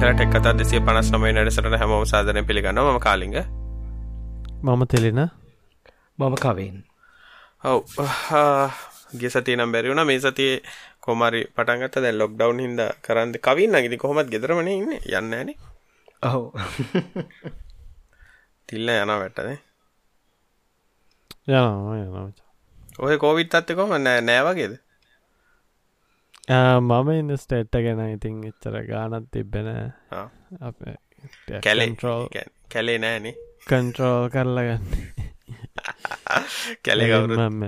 අයිබන් කර ටෙක් කතා දෙසිය පනස් නමයි නැඩසට හැම සාධනය පිළිගන්න ම කාලිග. මම තෙලෙන. මම කවෙන්. ඔව්. ගේ සතිය නම් බැරිවුණ මේ සතිය කොමරි පටන්ගත දැ ලොක්ඩවන් හිද කරන්න. කවින් නගති කොහොමත් ගෙදරමන ඉන්න. යන්නන ඔහු තිල්ල යන වැටනේ යනවා යනවා. ඔය කෝවිත් අත්ත කොම නෑ නෑවගේද මම ඉන්න ස්ටේට්ට ගැන ඉතින් එච්චර ගානත් තිබෙන කැලෙන්ට්‍රෝල් කැලේ නෑනේ කන්ට්‍රෝල් කරලගන්න කැලෙගවුරුම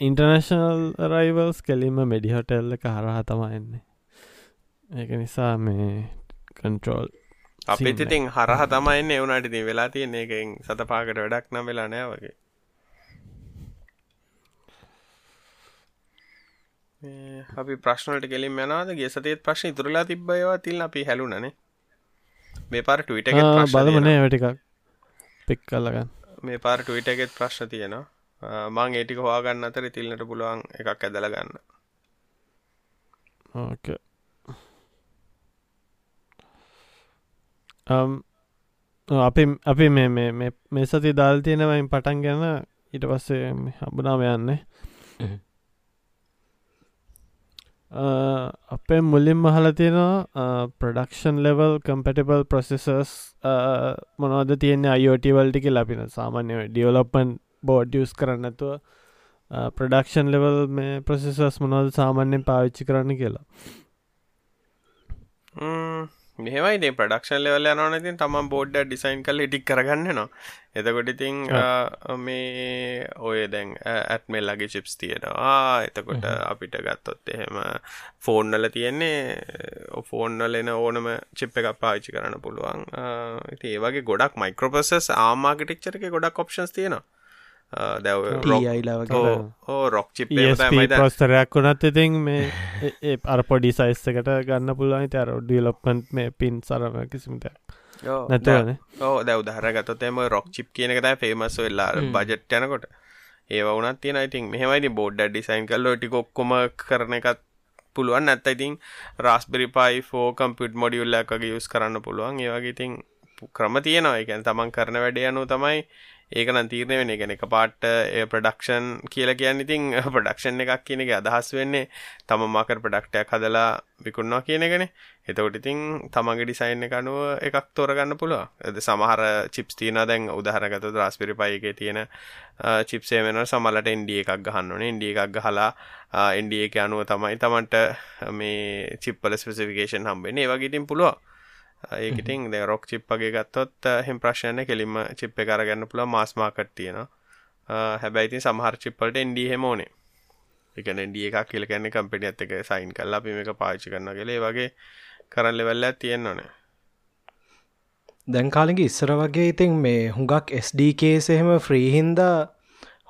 ඉන්ටර්නශනල් රයිවල්ස් කෙලින්ම මෙඩි හොටෙල්ල එක හරහා තමා එන්නේ. ඒක නිසා මේ කන්ට්‍රෝල් අපිත් ඉතින් හරහ තමයින්න එවුනට ඉතින් වෙලා තියෙන එකෙන් සතපාකට වැඩක් නම් වෙලා නෑ වගේ අපි ප්‍රශ්නලට කෙලින් යනවාද? ගේ සතේත් ප්‍රශ්න ඉතුරලා තිබ්බයවා තිල් අපි හැලුනනේ මේ පාර ටවිට බලමනේ වැටිකක් පික් කල්ලගන්න මේ පාර ටවිට එකෙත් ප්‍රශ්න තියෙනවා. මං ඒටික හවාගන්න අතර තිල්න්නට පුළුවන් එකක් ඇදල ගන්න. ඕකේ. අපි අපි මේ මේ සති දල් තියෙනවයින් පටන් ගැන ඊට පස්සේ හබනාම යන්නේ අපේ මුලින් මහල තියෙනවා ප්‍රඩක්ෂන් ලෙවල් කම්පටිබල් ප්‍රොසෙසර්ස් මොනවද තියෙන අයෝටවල්ටික ලබින සාමාන්‍ය ඩියවලොප්පන් බෝඩ් යස් කරන්නතුව ප්‍රඩක්ෂන් ලෙවල් මේ ප්‍රොසෙසර්ස් මොනවද සාමාන්‍යෙන් පාවිච්චි කරන්න කියලා. මෙහමයි. ප්‍රඩක්ෂන් ලෙවල් යනවන ඉතින් තමන් බෝඩ්ඩ ඩිසයින් කල ටික් කරගන්න නවා එතකොට ඉතින් මේ ඔය දැන් ඇත්මල් ලගේ චිප්ස් තියෙනවා. එතකොට අපිට ගත්තොත් එහෙම ෆෝන්නල තියෙන්නේ ෆෝන්නල එන ඕනම චිප් එකක් පාවිච්චි කරන්න පුළුවන්. ඒ වගේ ගොඩක් මයිකෝපසස් ආමාගටික්චරක ගොඩක් ඔප්ෂන්ස් තියෙනවා ඕ රොක් චිප් පොස්තරයක් වුණත් ඉතින් මේ අර පොඩි සයිස්සකට ගන්න පුළුවන්. තර ඩියලොප්පන්ට මේ පින් සරම කිසිමතයක් නැතවන ඕ දැව දහරගතතම රොක් චිප් කියනකත ෆේමස් වෙල්ලා බජට් යනකොට. ඒ වුනත් තියෙන ඉතින් මෙහමයි. බෝඩ් ඩිසයින් කල්ල ටික ඔක්කොම කරන එකත් පුළුවන්. නැත්ත ඉතින් රස්බරි පයි ෆෝ කම්පියුට් මොඩියුල්ල එකගේ යුස් කරන්න පුළුවන්. ඒවගේ ඉතින් ක්‍රම තියෙනවා. එකැන් තමන් කරන වැඩ යනු තමයි ඒකන තීරණය වෙන ගැන එක පාට්ට ප්‍රඩක්ෂන් කියල කියන්න ඉතින් ප්‍රඩක්ෂන් එකක් කියන එක අදහස් වෙන්නේ තම මාකර ප්‍රඩක්ටයක් හදලා විකුණවා කියනගෙන එතකොට ඉතින් තමගේ ඩිසයින් එක අනුව එකක් තෝරගන්න පුළුව ඇද සමහර චිප්ස් තියන දැන් උදාහරගත රස්පිරි පයික තියෙන චිප්සේ වෙන සමලට එන්ඩිය එකක් ගහන්නන එන්ඩිය එකක් ගහලා එන්ඩිය එක අනුව තමයි තමන්ට මේ චිප්පල ස්පෙසිෆිකේෂන් හම්බෙන ඒවගේටින් පුළුව ඒකටින් ද රොක් චිප්පගේ ගත්තොත් හෙම ප්‍රශ්නය කෙලින්ම චිප්ප කරගන්න පුළ මාස්මාකට් තියෙනවා. හැබැයිති සමහර චිප්පලට එන්ඩ හෙමෝනේ එක ඩිය එකක් කියලකන්න කම්පිටි ඇත එක සයින් කල්ලා පිම එක පාචි කරන්න කලේ වගේ කරන්න ලෙවල්ල තියෙන්න්නනේ දැන් කාලෙගේ ඉස්සර වගේ ඉතින් මේ හුඟක් SDකේසහෙම ෆ්‍රීහින්දා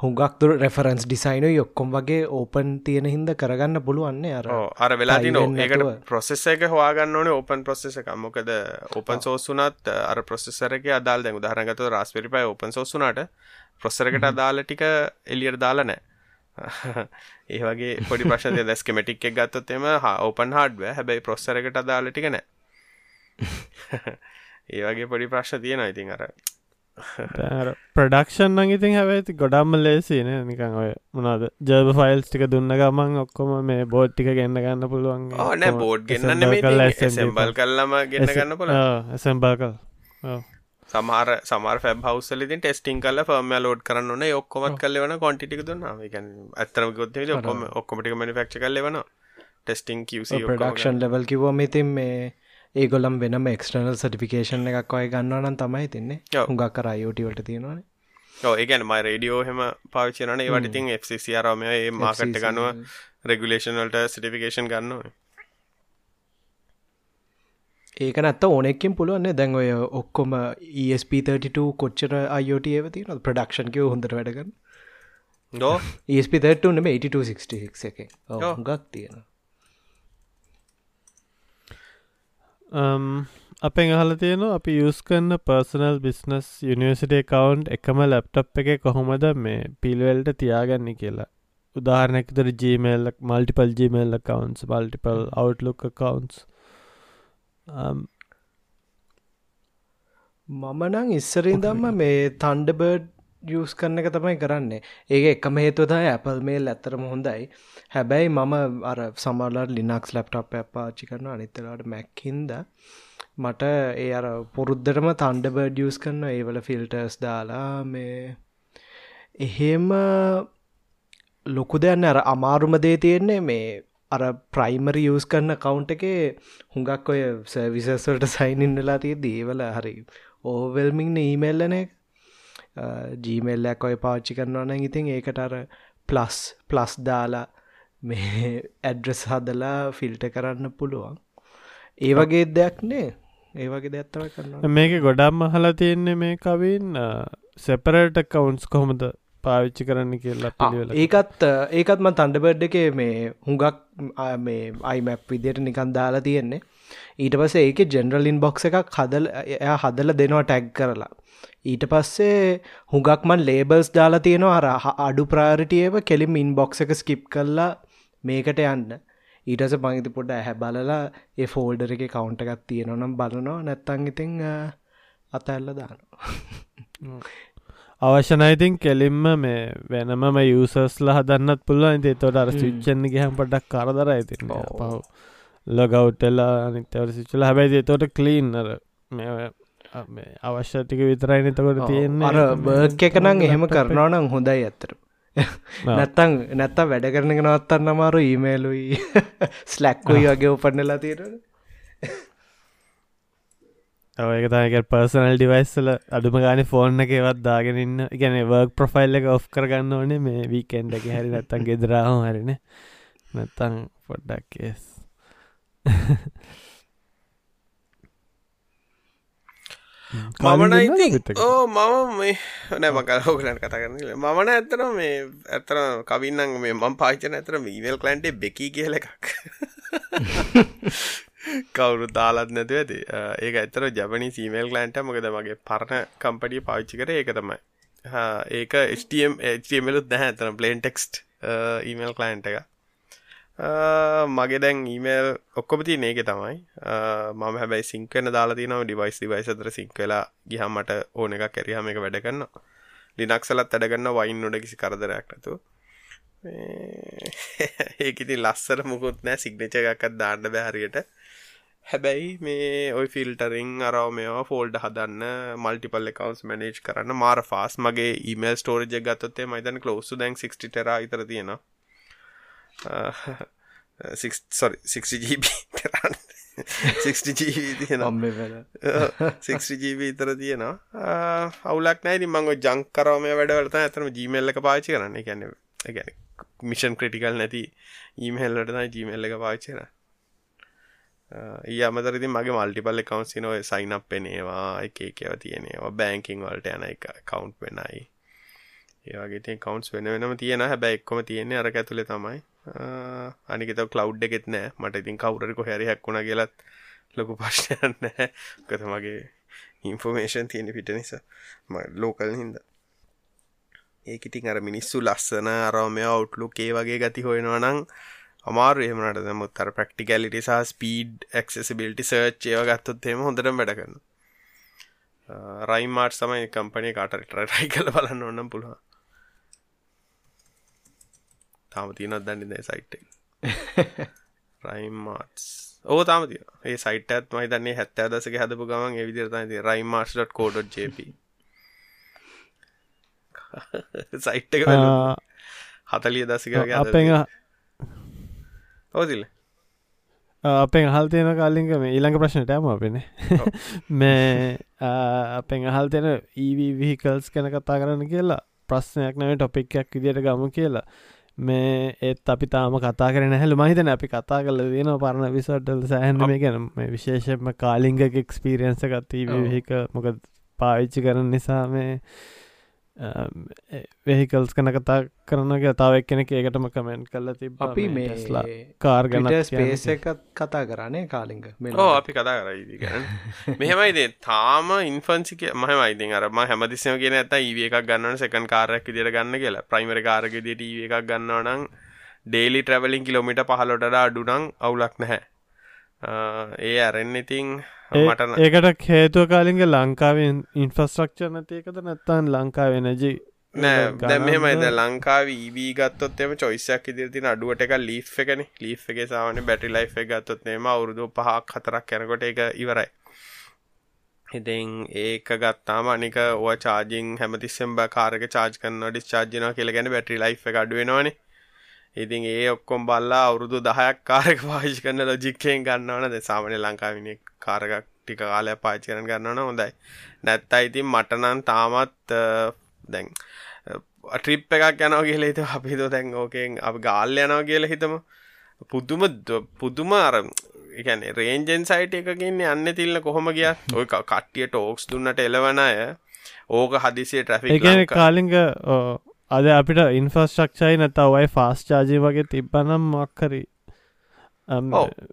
හුඟක් දුර රෙෆරන්ස් ඩිසයින යොක්කොම් වගේ ඕපන් තියෙන හිද කරගන්න පුළුවන්නේ අර. අර වෙලා ඒකට ප්‍රොසෙස් එක හවාගන්න ඕනේ ඕපන් ප්‍රොසෙස එක මොකද ඕපන් සෝසුනත් අර ප්‍රොසෙසරක අදාල් දැන් උදාහරගත රස්පිරිපයි ඕපන් සෝසුනාට ප්‍රොස්සරකට අදාල ටික එලියට දාලා නෑ ඒවගේ පොඩි ප්‍රශ්න දැස්කමටික් එක ගත්තොත් එම ඕපන් හාඩ්ව හැබැයි ප්‍රොස්සරකට අදාල ටික නෑ ඒවගේ පොඩි ප්‍රශ්න තියෙන ඉතින් අර ප්‍රඩක්ෂන් නගඉතින් හැවඇති ගොඩම්ම ලේසින නිකං ඔය මොනාද ජර්බ ෆයිල්ස් ටික දුන්න ගමන් ඔක්කොම මේ බෝඩ් ටික ගන්න ගන්න පුළුවන්. ඕන බෝඩ් ගන්න සැම්බල් කල්ලම ගන්න ගන්න පුල සැම්බල් කල් සමහර සමර ෆැබ හවසලින් ටෙස්ටිං කල ෆර්ම ලෝඩ් කරන්න ඔක්කොමත් කල්ල වන කොටික දුන්න. ඇතරම ගොත් ඔක්කොම ඔක්කොමටික මනිෆක්ෂ කල්ල වන ටෙස්ටිං කිවසි ප්‍රඩක්ෂන් ලෙවල් කිවම ඉතින් මේ ඒගොලම් වෙනම එක්ස්ටර්නල් සටිෆිකේෂන් එකක් ඔය ගන්නවනම් තමයි තින්නේ. හුඟක් කර අයෝටවට තියෙනවානේ. ඒගැන මයි රඩියෝ හෙම පාවිච්චනන ඒවට ඉතින් FCCරම ඒ මාකට්ට ගනුව රෙගුලේෂන්වලට සටිෆිකේෂන් ගන්නවා. ඒක නැත්ත ඕනෙක්කින් පුළුවන්න දැන් ඔය ඔක්කොම ESP32 කොච්චර අයෝට ඒවති නො ප්‍රඩක්ෂන් කිව හොඳට වැඩගන්න දෝ ESP32 නෙම 8266 එක. ගක් තියෙනවා අපෙන් අහල තියෙනවා අපි යස් කරන්න පර්සනල් බිස්නස් යනිවසිට කවන්් එකම ලැප්ටප් එක කොහොමද මේ පිල්වල්ට තියාගන්න කියලා. උදාහරනෙක්තර ජීමල්ලක් multiple Gmail accounts multiple Outlook accounts මම නං ඉස්සරින්දම්ම මේ තන්ඩබර්ඩ් යස් කරන එක තමයි කරන්නේ. ඒක එකම හේතුවතයි Apple මේල් ඇතරම හොඳයි. හැබැයි මම අර සමල්ලට ලිනක්ස් ලප්ටප් පාචි කරන අනිත්තලාට මැක්හින්ද මට ඒ අර පුරුද්ධටම තන්ඩබර්ඩ යස් කරන්න ඒවල ෆිල්ටර්ස් දාලා මේ එහෙම ලොකු දෙයන්න අර අමාරුම දේ තියෙන්නේ මේ අර ප්‍රයිමරි යස් කරන්න කවුන්් එකේ හුඟක් ඔය සවිසස්වලට සයිනින් වෙලා තිය දේවල හරි ඕවෙල්මිංන ඊමෙල්ලන ජීමෙල්ලක් ඔය පාච්චි කරනවන ඉතින් ඒකට අර ප්ලස් ප්ලස් දාලා මේ ඇඩ්‍රස් හදලා ෆිල්ට කරන්න පුළුවන්. ඒ වගේ දෙයක් නේ. ඒ වගේ දෙත්තව කරන්න මේක ගොඩම් අහලා තියෙන්නේ මේ කවින් සෙපරට කවුන්ස් කොහොමද පාවිච්චි කරන්න කියලා ඒකත් ඒකත්ම තන්ඩබඩ් එක මේ හුඟක් මේ අයිමැප් විදියට නිකන් දාලා තියෙන්නේ ඊට පස්සේ ඒක ජෙනරලින් බොක්ස එකක් හදල එයා හදල දෙනවා ටැග් කරලා. ඊට පස්සේ හුඟක්මන් ලේබල්ස් දාලා තියෙනවා අර අඩු ප්‍රාරිටියව කෙලිම් ඉන් බොක්ස එක ස්කිප් කරලා මේකට යන්න. ඊටස පංගති පොඩ ඇහැ බලලා ඒ ෆෝල්ඩර එක කවුන්ට එකක් තියෙනවනම් බලනවා. නැත්තං ඉතිං අතඇල්ල දානවා. අවශ්‍යනයිතින් කෙලින්ම මේ වෙනම යුසස්ල හදන්නත් පුළුවන්. ඉති තොට අර සිච්චන්න ගහම් පටක් කරදර ඇති පහු ලොගවට්ටෙල්ලා අනිතවට සිච්චල හැබැයි තොට කලීන්නර අවශ්‍ය ටික විතරයි නතකොට තියෙන්නේ. අර බර්ක් එක නම් එහෙම කරනවනම් හොඳයි ඇත්තර නැත්තං නැත්තා වැඩ කරන නවත්තන්න අමාරු ඊමේලුයි ස්ලැක්කුයි වගේ උපන්නලා තියෙන ඒක තමක පර්සනල් ඩිවයිස්සල අඩුම ගාන ෆෝර්න එකවත් දාගෙනන්න ගැන වර්ක් ප්‍රොෆයිල් එක ඔෆ් කරගන්න ඕනේ මේ වීකෙන්ඩ එක. හැරි නැත්තන් ගෙදරාහ හරින නැත්තං පොඩ්ඩක් කේස් මමනයි ඕ මම මේ නෑ මකල හෝකලට කතා කරන මමන ඇත්තන මේ ඇතර කවින්නන් මේ මම් පාචන ඇතර මීවල් කලන්ටේ බෙකි කියල එකක්. කවුරු දාලත් නැතු ඇති. ඒක ඇතර ජපනි සීමේල් ලන්ට මොකද මගේ පරණ කම්පඩිය පාවිච්චි කර ඒක තමයි. ඒක HTMලුත් දැහ ඇතන පලේන් ටෙක්ස්ට් ඊමේල් කලන්ට එක මගේ දැන් ඊමේල් ඔක්කොපති ඒක තමයි. මම හැබැයි සිංකන දාලා තිනව ඩිවයිස් ඩිවයිස් අතර සිංකලා ගිහම් මට ඕන එක කැරිහම එක වැඩ කරන්න ලිනක්සලත් අඩගන්න වයින් නොඩ කිසි කරදරයක් නැතු ඒකඉති ලස්සර මුකුත් නෑ. සිග්නච එකක්ත් දාන්න බැහරියට හැබැයි මේ ඔයි ෆිල්ටරිං අරව මේවා ෆෝල්ඩ හදන්න මල්ටිපල් එකකවන්ස් මනේජ් කරන්න මාර ෆාස් මගේ ඊමල් ස්ටෝරජ ගත්තොත්තේ මයිතන කලෝසු දැන් 60 ටර ඉතර තියෙනවා. 60GB 60GB තියෙන 60GB ඉතර තියෙනවා. අවුලක් නෑති මංග ජංක් කරවම වැඩවලත ඇතම ජීමල්ල එක පාචි කරන්න. ගැන ගැන මිෂන් ක්‍රටිකල් නැති ඊමහෙල්ලටන ජීමල්ල එක පාචිරන්න ඒ අමතරති මගේ මල්ටිපල් එකකවන්සි නොව සයින් අප් පෙනේවා එක එකව තියෙනවා. බෑංකින් වලට යන එක කවුන්් වෙනයි. ඒවාගේ කවන්ස් වෙන වෙනම තියෙන හැබැ එක්කොම තියෙන්නේ අර ඇතුළේ තමයි අනිකත කලව් එකෙත් නෑ. මට ඉතින් කවුරක හැරි හැක්වුණ කියලත් ලොකු පශ්නයන්න කත මගේ ඉන්ෆෝමේෂන් තියෙන පිට නිසා. ම ලෝකල් හින්ද. ඒකිටින් අර මිනිස්සු ලස්සන අරෝමය අවුට්ලු ඒ වගේ ගති හොයෙනවා නං අමාරු එහමට දමුත් අර ප්‍රක්ටිකලිට සහ ස්පීඩ් එක්සසිබිලිටි සර්ච් ඒව ගත්තොත් එම හොඳට වැඩ කරන්න රයිමාට් සමයි කම්පනය කාටට රයි කල බලන්න ඔන්නම් පුළුවන්. තාම තියනත් දන්නද සයිට් රයිමාටස් ඕ තාම තිය ඒ සයිට මයි දන්නේ හැත්තෑ දසක හදපු ගමන් එවිදිරතයි රයිමාර්ස්.කෝඩ.ජප සයිට් එක හතලිය දසික අප ඔවතිල්ල? අපෙන් අහල් තියෙන කාලින්ක මේ ඊළඟ ප්‍රශ්නට ඇම අපෙන. මේ අපෙන් අහල් තියෙන ඊවිහිකල්ස් කැන කතා කරන්න කියලා ප්‍රශ්නයක් නව ටොපික්යක් විදියට ගම කියලා මේ ඒත් අපි තාම කතා කරන හැල මහිතන අපි කතා කල දන පරණ විසටල් සෑහන මේ ගැන මේ විශේෂම කාලිංග එක්ස්පිරියන්ස ගත්ති විහික මොක පාවිච්චි කරන නිසා මේ වෙහිකල්ස් කන කතා කරනග තාවක් කෙනෙක් ඒකටම කමෙන්ට් කල්ල ති අපි මේස්ලා කාර්ගන ස්පේස එකත් කතා කරන්නේ කාලිංග? ඕ අපි කතා කරයිදි ගැන මෙහෙමයිදේ තාම ඉන්ෆන්සික මහමයිති අරම හැමදිස්සම කියෙන ඇත ඒ එකක් ගන්න සකන් කාරයක් දිට ගන්න කියලා. ප්‍රයිමර කාරක දිට එකක් ගන්නවනං ඩේලි ට්‍රවලින් කිලෝමිට පහලොට අඩුනං අවුලක් නැහැ. ඒ අරෙන් මටන ඒකට හේතුව කාලින්ගේ ලංකාවෙන් ඉන්ෆස්ට්‍රක්ෂ නැතිකද නැත්තන් ලංකාව එනජී නෑ දැ මෙමයිද ලංකාව ඊවී ගත්තොත්ම චොයිසයක් ඉදිරිතින අඩුවට එක ලී් එකන. ලී් එක සාවන බැටි ලයි් එක ගත්තොත් නේම අවුරුදු පහක් හතරක් යැනකොට එක ඉවරයි. ඉතින් ඒක ගත්තාම අනික ඕ චාජිං හැමතිස්සෙම් කාරක චාජ් කන්න ඩිස් චාර්ජන කියල ගැන බැටි ලයි් එක අඩුවෙනවානේ ඉතින් ඒ ඔක්කොම් බල්ලා අවුරුදු දහයක් කාරක පාශි කරන්න ලොජික්කයෙන් ගන්නවන. ද සාමනය ලංකාවින කාරකක් ටික කාලය පාචි කරන ගන්නවන හොඳයි. නැත්ත ඉතින් මටනන් තාමත් දැන් ට්‍රිප් එකක් යනව කියල හිත අපිතු දැන් ඕකෙන් අප ගාල්ල යනව කියල හිතම. පුදුම පුදුම අර එකන රේන්ජෙන් සයිට එකකින් යන්න තිල්න්න කොහොම ගිය ඔය කට්ටිය ටෝක්ස් දුන්නට එලවන අය ඕක හදිසිේ ට්‍රෆික් කාලිංග අද අපිට ඉන්ෆස්ට්‍රක්ෂයි නැත ඔයි ෆාස් චාජය වගේ තිබ්බනම් මක්කරි.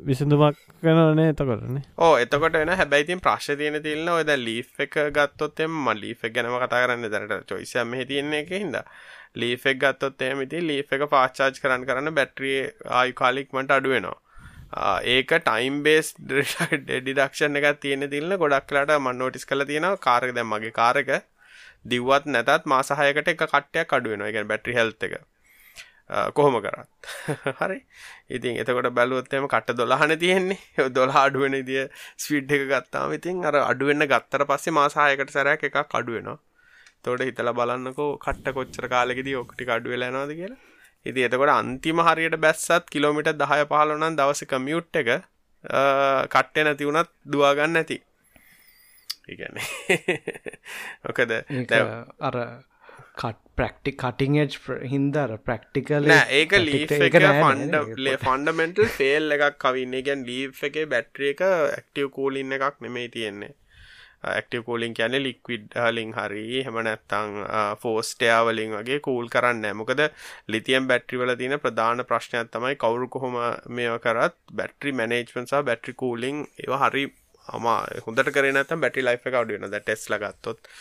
විසඳුමක් කනනේ එතකොටනේ ඕ එතකොට එන හැබැයිතින් ප්‍රශ් තියන තිල්න්න ඔද ලී් එක ගත්තොත්තෙම ම ලීෆ ගැනම කතා කරන්න දැනට චොයිසම තියන්නේ එක හිද ලීෆෙක් ගත්තොත් එමති ලී් එක පාච්චාච් කරන්න කරන්න බැට්‍රිය ආයු කාලික්මට අඩුවෙනවා ඒක ටයිම් බේස් ඩිඩක්ෂන් එක තියෙන තිල්න්න ගොඩක්ලට මන්නෝටිස් කල තියෙන කාරක දැම් මගේ කාරක දිවත් නැතත් මාසාහයකට එක කට්ටයක් අඩුවෙන එක බැට්‍රි හෙල්ත එක කොහොම කරත්. හරි. ඉතින් එතකොට බැලුවත්තම කට දොලාහන තියෙන්නේ. දොලා අඩුවෙන දිය ස්විඩ් එක ගත්තාම ඉතින් අර අඩුවෙන්න ගත්තර පස්සේ මාසාහයකට සැරයක් එකක් අඩුවෙනවා තොට හිතල බලන්නකෝ කට්ට කොච්චර කාලෙකෙදී ඔක්ටි අඩුවෙලනවාද කියලා. ඉති එතකොට අන්තිම හරියට බැස්සත් කිලෝමිට දහය පහලනන් දවස කමියුට් එක කට්ටය නැතිවුණත් දුවාගන්න ඇති ඉගැන මොකද අර කට් ප්‍රක්ටි කටිං එජ් හින්දර ප්‍රක්ටිකල ඒක ලී එක ෆන්ඩ ෆන්ඩමෙන්ටල් ෆේල් එකක් කවින්න ගැන් ලී එක බැට්‍රිය එක ඇක්ටව කූලින්න එකක් නෙමේ තියෙන්නේ. ඇක්ටව කූලින් කියන ලික්විඩ් හලින් හරි හෙම නැත්තං ෆෝස්ටයාවලින් වගේ කූල් කරන්න මොකද ලිතියම් බැට්‍රිවල තින ප්‍රධාන ප්‍රශ්නයක් තමයි කවුරු කොහොම මෙය කරත් බැට්‍රි මනේජ්මන්සා බැට්‍රි කූලිං ඒ හරි අම හොඳට කරනත බැටි ලයි් එක අඩුවන ද ටෙස්ල ගත්තොත්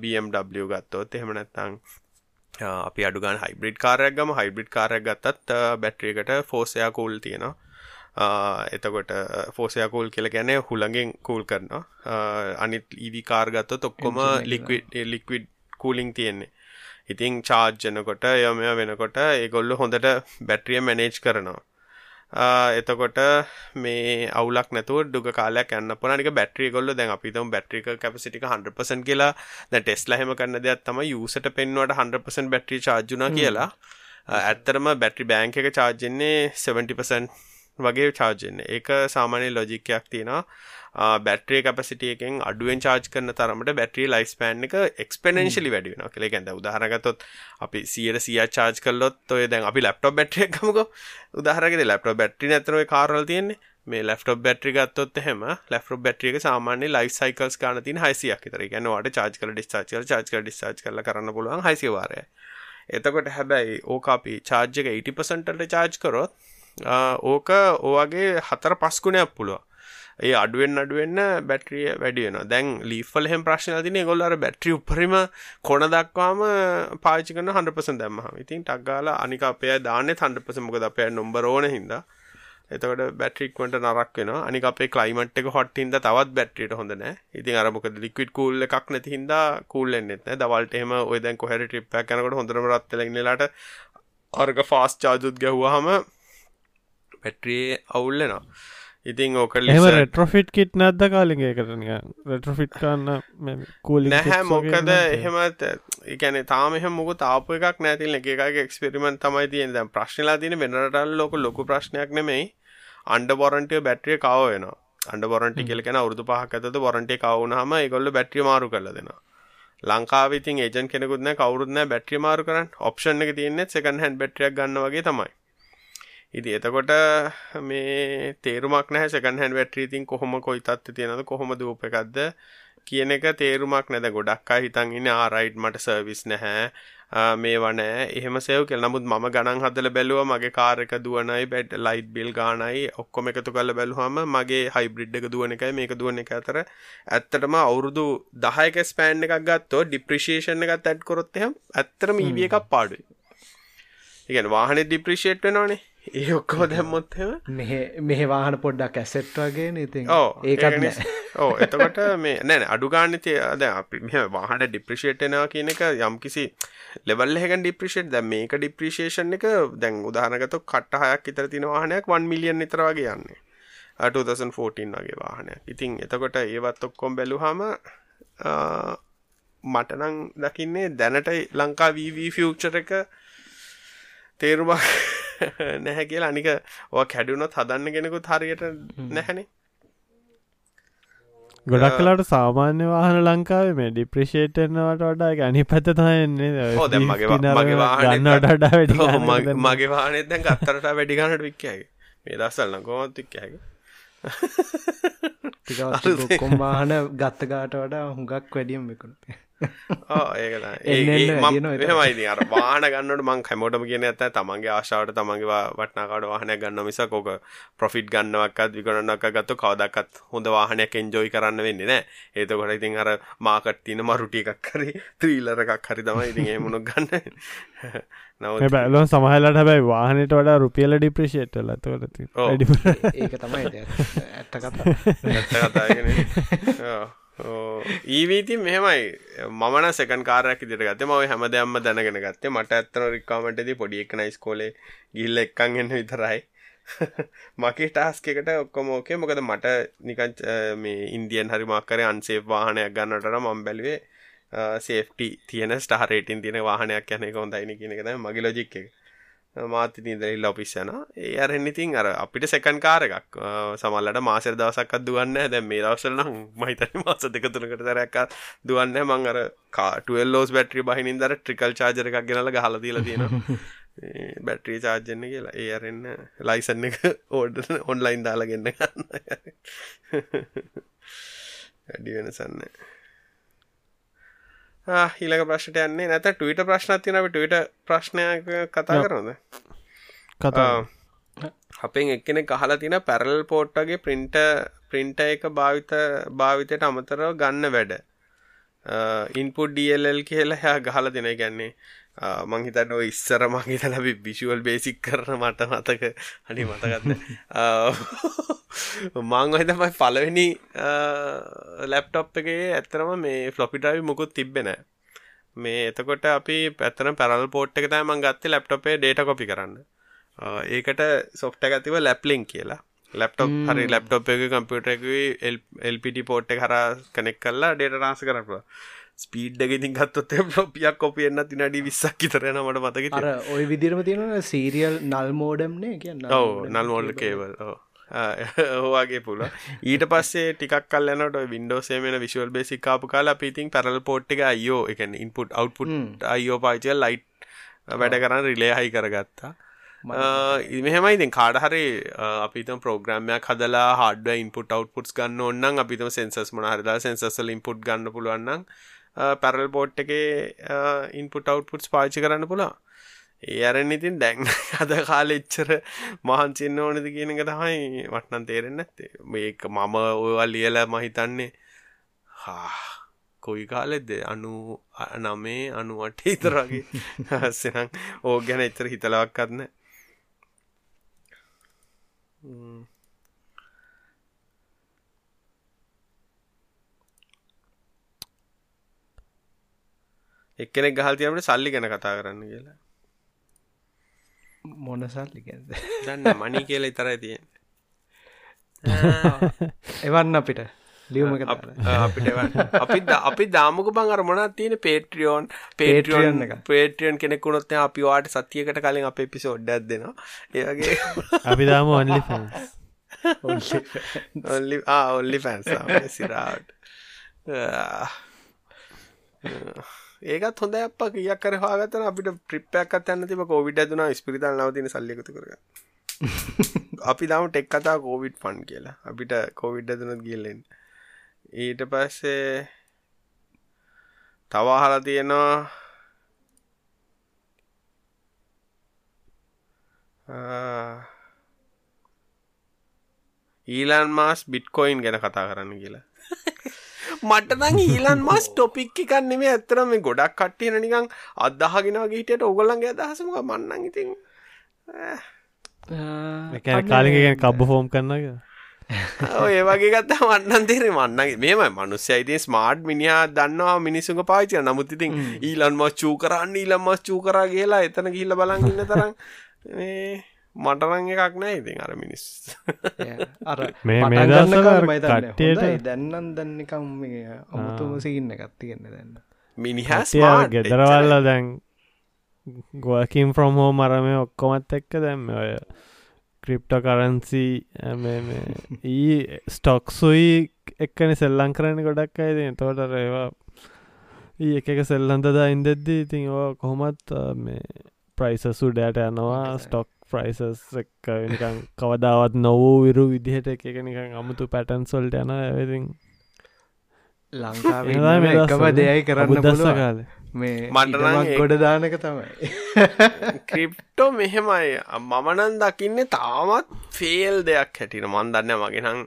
BMW ගත්තොත් එහෙම නැත්තං අපි අඩුගන් හයිබ්‍රිඩ් කාරයක් ගම. හයිබ්‍රිඩ් කාරයක් ගත්තත් බැට්‍රියකට ෆෝසයා කූල් තියෙනවා. එතකොට ෆෝසයකූල් කියල ගැන හුළඟෙන් කූල් කරනවා. අනිත් ඊවි කාර්ගත්ත තොක්කොම ලික්විඩ් ලික්විඩ් කූලිං තියෙන්නේ. ඉතිං චාර්ජනකොට යමය වෙනකොට ඒගොල්ල හොඳට බැට්‍රිය මැනේජ් කරනවා එතකොට මේ අවුලක් නැතුව ඩුග කාලයක් යන්න පනනික බැට්‍රිය කොල්ල දැන් අපිතම බැට්‍රික කැපසිටික 100% කියලා. දැ ටෙස්ල හෙම කරන්න දෙයක් තම යුසට පෙන්වට 100% බැට්‍රි චාර්ජුන කියලා. ඇත්තරම බැට්‍රි බෑංක එක චාර්ජන්නේ 70% වගේ චාර්ජන්න ඒක සාමානය ලොජිකයක් තියෙනවා බැට්‍රිය කපසිටියකෙන් අඩුවෙන් චාර්ජ් කරන තරමට බැට්‍රී ලයිස් පෑන් එක එක්ස්පෙනෙන්ශලි වැඩියෙන කළේ ගැද උදාහරගතොත් අපි සියට සිය චාර්ජ් කල්ලොත් ඔය දැන් අපි ලප්ටොප් බැට්‍රිය කමක උදාහරගෙ ලප්ටො බැට්‍රි ඇතරව කාරල් තියෙන්නේ. මේ ලප්ටොප් බැට්‍රි ගත්තොත් හෙම ලප්ටොප් බැට්‍රියක සාමාන්‍ය ලයි සයිකල්ස් කාන තින හයිසියක් තර ගැනවාට චාර්ජ් කල ඩිස්චාච් කල චාර්ජ් කල ඩිස්චාච් කල කරන්න පුළුවන් හයිසිවාරය එතකොට හැබැයි ඕකාපි චාර්ජක 80%ට චාර්ජ් කරොත් ඕක ඕවගේ හතර පස්කුණයක් පුළුව ඒ අඩුවෙන් අඩුවෙන්න බැට්‍රිය වැඩියන දැන් ලීෆල් හෙම ප්‍රශ්න තින ගොල්ලර බැට්‍රි උපරිම කොන දක්වාම පාචිකන හන්පස දැම්ම ඉතින් ටක්ගාල අනික අපේ දාන හන්පස මොකද අපේ නොම්බරෝන හිද එතකට බැට්‍රික්වට නරක් වෙන අනික අපේ කලයිමට් එක හොට හිද තවත් බැට්‍රියට හොඳන ඉතින් අරමක ලික්විඩ් කූල්ල එකක් නැති හිද කූල්ලෙන්න්න එත්න දවල්ට එම ඔය දැන් කොහැර ටිප් කනකට හොඳරම රත්ලෙනලාට අර්ග ෆාස් චාජුත් ගැහ්වාහම පැට්‍රියේ අවුල්ලෙනවා ඉතින් ඕකල් එම රෙට්‍රොෆිට් කිට් නැද්ද කාලිගේ කරනිය රෙට්‍රොෆිට් කන්න කූලි නැහැ මොකද එහෙමත් එකන තාම එහ මොක තාප එකක් එක එකගේ එක්ස්පෙරිමෙන්ට් තමයි තියෙන දැන් ප්‍රශ්නලා තින වෙනරටල් ලොක ලොකු ප්‍රශ්නයක් නෙමෙයි. අන්ඩ බොරන්ටිය බැට්‍රිය කව වෙන අන්ඩ බොරන්ටි කෙලෙන අවුදු පහක් ඇත බොරන්ටි කවුනහම ඒගොල්ල බැට්‍රිය මාරු කල දෙෙනවා. ලංකාවිතින් ඒජන් කෙනෙකුත්න කවරුත්න බැට්‍රි මාරු කරන්න. ඔප්ෂන් එක තියන්නේ සකන් හැන් බැට්‍රියක් ගන්න වගේ තමයි ඉති එතකොට මේ තේරුමක් නැහැ සකන් හැන් වැට්‍රීතින් කොහොම කොයි තත්ව තියෙනද කොහොම දූප එකක්ද කියන එක තේරුමක් නැද ගොඩක්කා හිතන් ඉන්න ආරයිඩ් මට සර්විස් නැහැ. මේ වනෑ එහෙම සෙව් කෙල් නමුත් මම ගණන් හදල බැලුව මගේ කාරක දුවනයි බැඩ් ලයිට් බිල් ගානයි ඔක්කොම එකතු කල බැලුහම මගේ හයිබ්‍රිඩ් එක දුවන එකයි මේක දුවන එක අතර. ඇත්තටම අවුරුදු දහයක ස්පෑන් එකක් ගත්තෝ ඩිප්‍රිශේෂණ එකත් ඇඩ් කොරොත්තයම් ඇත්තරම ඊවිය එකක් පාඩුයි. ඉගැන වාහන ඩිප්‍රිෂේට් වෙනවානේ ඒ ඔක්කම දැම්මොත්හෙම මෙහ වාහන පොඩ්ඩක් ඇසෙට් වගේ ඕ ඒකත් ඕ එතකොට මේ නෑන අඩුගානති අද අපි මෙ වාහන ඩිප්‍රිෂේට්නවා කියන එක යම් කිසි ලෙවල් එක ඩිප්‍රිෂේට් දැ මේක ඩිප්‍රිෂේෂන් එක දැන් උදාහනගත කට්ට හයක් ඉතර තින වාහනයක් 1 මිලියන් නිතර වගේ යන්නේ. 2014 වගේ වාහනයක්. ඉතින් එතකොට ඒවත් ඔක්කොම් බැලුහම මටනං දකින්නේ දැනට ලංකා වී ෆියචර එක තේරුමක් නැහැ කියලා. අනික ඔ කැඩුනොත් හදන්න කෙනෙකුත් හරියට නැහැනේ. ගොඩක් කලාට සාමාන්‍ය වාහන ලංකාවේ මේ ඩිප්‍රිෂේටනවට වඩා ගැනි පැත තයන්නේ මගේ ගන්නට වඩා වැඩි මගේ වානෙත් දැන් අත්තරට වැඩි ගන්නට වික්කයගේ මේ දස්සල්න්න කොමත් වික්කයගේ කොම් වාහන ගත්තගාට වඩා හුඟක් වැඩියම් විකුණේ ඒමයි අර වාන ගන්නට මං හැමෝටම කියන ඇත තමන්ගේ ආශාවට තමන්ගේ වටනාකාඩ වාහනය ගන්න මිස කොක ප්‍රොෆිට් ගන්නවක්කත් විකරන්නක් ගත්තු කවදක්කත් හොඳ වාහනයක් එන්ජෝයි කරන්න වෙන්නේ නෑ ඒතකොට ඉතින් අර මාකට් තින මරුටිය එකක් හරි ත්‍රීලර එකක් හරි තමයි ඉතින් ඒ මුණක් ගන්න. නව බැලෝ සමහලට හැබැයි වාහනයට වඩා රුපියල ඩිප්‍රේෂේට්ල තොට ඒක තමයි ඇත්ත කතා ඊවීති මෙහෙමයි. මන සකන් කාරයක් දිට ගත මව හැම දෙයම්ම දැනගෙන ගත්තේ. මට ඇත්තන රික්කාමටද පොඩි එක නයිස් කෝලේ ගිල්ල එක්කන් එන්න විතරයි. මගේ ටාස්කෙකට ඔක්කොම ඕකේ මොකද මට නිකන් මේ ඉන්දියන් හරි මක්කර අන්සේ වාහනයක් ගන්නට මම් බැලුවේ සේෆ්ටි තියෙන ස්ටාරේටින් තියෙන වාහනයක් යනෙ කොන්දයින කියන එක මගේ ලොජික් එක. මාත ඉදල ඔපිස්සන ඒ අරෙන් ඉතින් අර අපිට සැකන් කාර එකක්. සමල්ලට මාසර දවසක්ත් දුවන්න දැ මේ දවසල නම් මහිතන මාස දෙකතුනකට තරැක්ක දුවන්න මං අර කාටුවල් ලෝස් බැට්‍රි බහිනින් දර ට්‍රිකල් චාජර එකක් ගෙනල හල දීල තියෙන බැට්‍රී චාර්ජන්න කියලා. ඒ අරන්න ලයිසන්න එක ඕඩ ඔන්ලයින් දාලාගන්න ගන්න වැඩි වෙනසන්න ඊළඟ ප්‍රශ්ට යන්නේ. නැත ටවිට ප්‍රශ්න තිනට ටවිට ප්‍රශ්නයක් කතා කරනද කතා අපෙන් එක්කෙන කහලා තින පැරල් පෝට්ටගේ ප්‍රින්ට ප්‍රින්ට එක භාවිත භාවිතයට අමතරව ගන්න වැඩ ඉන්පුඩ් ඩල් කියලා හැ ගහල දෙන. ගැන්නේ මංහිතන්න ඉස්සර මංහිත ලබි බිශුවල් බේසික් කරන මට මතක. හනි මතගන්න මං හිතමයි පලවෙනි ලැප්ටොප් එකේ ඇත්තරම මේ ෆ්ලොපිටාවි මුකුත් තිබෙන මේ එතකොට අපි පැත්තන පැරල් පෝට් එක තම ගත්ත ලැප්ටොපේ ඩේට කොපි කරන්න. ඒකට සොෆ්ට ඇතිව ලැප්ලිං කියලා. ලැප්ටොප් හරි ලැප්ටොප් එක කම්පියුට එක එල්පිටි පෝට් හර කනෙක් කල්ලා ඩේට රාස කරපුවා ස්පීඩ් ඉතින් ගත්තොත් ලොපියක් කොපි එන්න තිනඩි විස්සක් විතරන මට මතක අර ඔය විදිරම තියෙන සීරියල් නල් මෝඩම්නේ කියන්න ඔව නල් මෝල්ඩ කේවල් ඕවාගේ පුල ඊට පස්සේ ටිකක් කල්ලනට වින්ඩෝසේමෙන විශවල් බේසිකාපු කාලා පිතින් පැරල් පෝට් එක අයෝ එක ඉන්පුට් අවට්පුට් අයෝ පාචල් ලයිට් වැඩ කරන්න රිලේ හයි කරගත්තා මෙහෙමයි. ඉතින් කාඩ හරි අපිතම ප්‍රෝග්‍රම්මයක් හදලා හඩ ඉන්පුට අවට්පුට්ස් ගන්න ඔන්න අපිතම සෙන්සස් මන හරිලා සෙන්සස්ල ඉන්පුට් ගන්න පුළුවන්න්න පැරල් පෝට් එක ඉන්පුට අවට්පුට්ස් පාචි කරන්න පුලා ඒ අරන් ඉතින් දැන් අද කාල එච්චර මහන්සින්න ඕනද කියන එක තමයි වටනන් තේරෙන්න ඇත්තේ මේක මම ඔයවල් ලියල මහිතන්නේ හා කොයි කාලෙද? අනු නමේ අනුවට ඉතරගේ හස්සනම් ඕ ගැන එච්චර හිතලවක් කරන්න එක්කෙනෙක් ගහල් තියමට සල්ලි ගැන කතා කරන්න කියලා. මොන සල්ලි ගැද දන්න මනි කියලා ඉතරයි තියෙන් එවන්න අපිට ලියුම අපිට අපි අපි දාමක බං අර මොනත් තියෙන පේට්‍රියෝන් පේට්‍රියන් එක. පේට්‍රියන් කෙනෙකුනොත් අපි වාට සතියකට කලින් අප පිසෝඩ්ඩක් දෙනවා. ඒගේ අපි දාම ඔන්ලි ඔල්ලි ඔල්ලි පැන්ස සිරාට ඒකත් හොඳ අප කියක් කර හාගතන අපිට ප්‍රිප්පයක් යන්න තිබ කෝවිඩ දුනා ස්පිරිතල් නවතින සල්ලිකතු කර අපි දම ටෙක් කතා කෝවිඩ් ෆන් කියලා. අපිට කෝවිඩ් දුනත් ගිල්ලෙන් ඊට පස්සේ තවාහලා තියෙනවා ඊලන් මාස් බිට්කොයින් ගැන කතා කරන්න කියලා. මටනං ඊලන් මස් ටොපික් එකක් නෙමේ ඇත්තරම මේ ගොඩක් කට්ටියන නිකං අදදාහගෙනවගේ හිටියට ඔගොල්ලන්ගේ අදහසමක මන්නන් ඉතින් කාලිගෙන කබ්බ ෆෝම් කරන්නක ඒ වගේ ගත්ත වන්නන් තේරේ මන්නගේ මේම මනුස්්‍ය අයිති ස්මාර්ට් මිනිා දන්නවා මිනිසුක පාචය නමුත් ඉතින් ඊලන් මස් චූ කරන්න ඊලම් මස් චූ කරා කියලා එතන කියල්ල බලගන්න තරම් මටරං එකක් නෑ ඉතින් අර මිනිස් අර මේ මේ දවස්වල කාලේ මම හිතන්නේ කට්ටියට- හොඳයි, දැන්නම් දන්නකම් අමුතුම සිගන්න ගත්තිගන්න දැන්න මිනිහස් ගෙදරවල්ල දැන් ගෝකින් ෆ්‍රොම් හෝ මරම ඔක්කොමත් එක්ක දැම්ම ඔය ක්‍රිප්ට කරන්සි ඊ ස්ටොක්සුයි එක්කන සෙල්ලං කරන ගොඩක් අයිද තෝට ඒවා ඒ එක එක සෙල්ලන්තද ඉන්දෙද්දී ඉතින් ඕ කොහොමත් මේ ප්‍රයිසසු ඩෑට යනවා. ස්ටොක් ප්‍රයිසස් එක්ක නිකන් කවදාවත් නොවූ විරු විදිහට එක එක නිකන් අමුතු පැටන් සොල්ට යන ඇවිතින් ලංකාව එකම දෙයයි කරන්න පුළුවන්. කාලේ මේ මට නම් ඉඩමක් ඒ- ගොඩ දානක තමයි. ක්‍රිප්ටෝ මෙහෙමයි. මමනන් දකින්න තාමත් ෆේල් දෙයක් හැටින මන් දන්න මගෙනං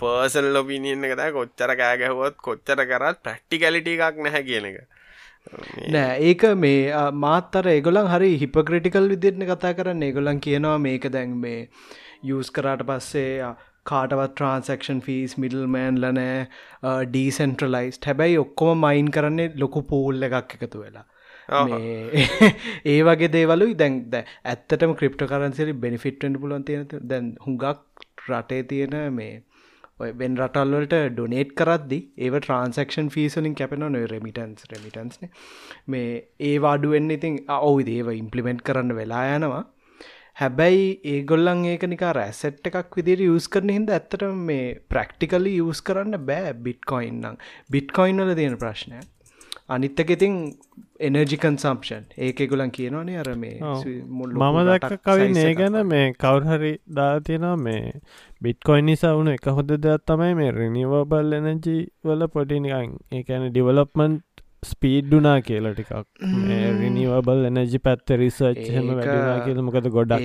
පර්සල් ලොපිනියන්න එකත කොච්චර කෑගැහුවත් කොච්චර කරත් ප්‍රක්ටිකලිට එකක් නැහැ කියන එක. නෑ ඒක මේ අ, මාත් අර ඒගොලන් හරි හිපක්‍රටිකල් විදිරණ කතා කරන්න. ඒගොලන් කියනවා මේක දැන් මේ යස් කරාට පස්සේ කාටවත් ට්‍රන්සක්ෂන් ෆීස් මිඩල්මෑන් ලනෑ ඩීසන්ට්‍රලයිස් හැබැයි ඔක්කොම මයින් කරන්නේ ලොකු පූල් එකක් එකතු වෙලා. ඒ වගේ දේවලු දැන් ද ඇත්තටම ක්‍රිප්ට කරන්සිරි බෙනිෆිට්ෙන්ට පුලන් තියෙන දැන් හුඟක් රටේ තියෙන මේ ඔය බෙන් රටල්වලට ඩොනේට් කරද්දි ඒ ට්‍රන්සක්ෂන් ෆීසලින් කැපෙන නොය රෙමිටන්ස් රෙමිටන්ස්න මේ ඒ වාඩුවෙන් ඉතින් ඔවු දේව ඉම්පලිමෙන්ට් කරන්න වෙලා යනවා හැබැයි ඒගොල්ලන් ඒක නිකා රැසෙට් එකක් විදිර යස් කරන හිද ඇත්තට මේ ප්‍රක්ටිකලි යස් කරන්න බෑ බිට්කොයින්නම් බිට්කොයින්වල තියෙන ප්‍රශ්නය. අනිත්තක ඉතින් එනර්ජි කන්සම්පෂන් ඒක ගොලන් කියනවානේ අර මේ මම දැක්ක කවින් ඒ ගැන. මේ කවුරහරි දාතියෙනවා මේ බිට්කොයින් නිසා වුණ එක හොද දෙයක් තමයි මේ රිනිවබල් එනජි වල පොටිනිකන් ඒකැන ඩිවලොප්මන්ට් ස්පීඩ්ඩුනා කියලා ටිකක්. රිනිවබල් එනජි පැත්ත රිසර්ච් හෙම ඒක- වැඩුනා කියල මොකද ගොඩක්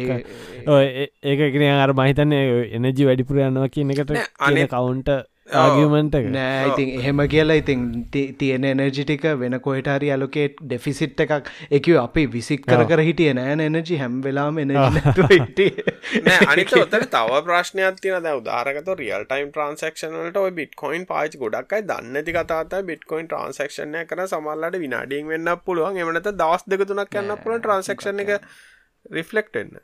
ඒක එකන අර මහිතන්නේ එනජි වැඩිපුර යනවා කියන එකට නෑ, කියන අනිත්- කවුන්ට ආගමන්ට එක. නෑ ඉතින් එහෙම කියලා ඉතින් තියෙන එනර්ජිටික වෙන කොහටරි අලොකේට් ඩෙෆිසිට් එකක්. එක අපි විසික් කර කර හිටිය නෑන එනජි හැම් වෙලාම එනජ නෑ අනිත ඔතන තව ප්‍රශ්නයක් තියන ද උදාරකත රියල් ටයිම් ට්‍රන්සක්ෂනලට ඔය බිට්කොයින් පාච් ගොඩක්යි දන්නති කතාත බිට්කොයින් ට්‍රන්සක්ෂණය කර සමල්ලට විනාඩියෙන් වෙන්න පුළුවන්. එමනත දවස් දෙක තුනක් යන්න පුළ ට්‍රන්සක්ෂණ එක රිෆලෙක්ටෙන්න්න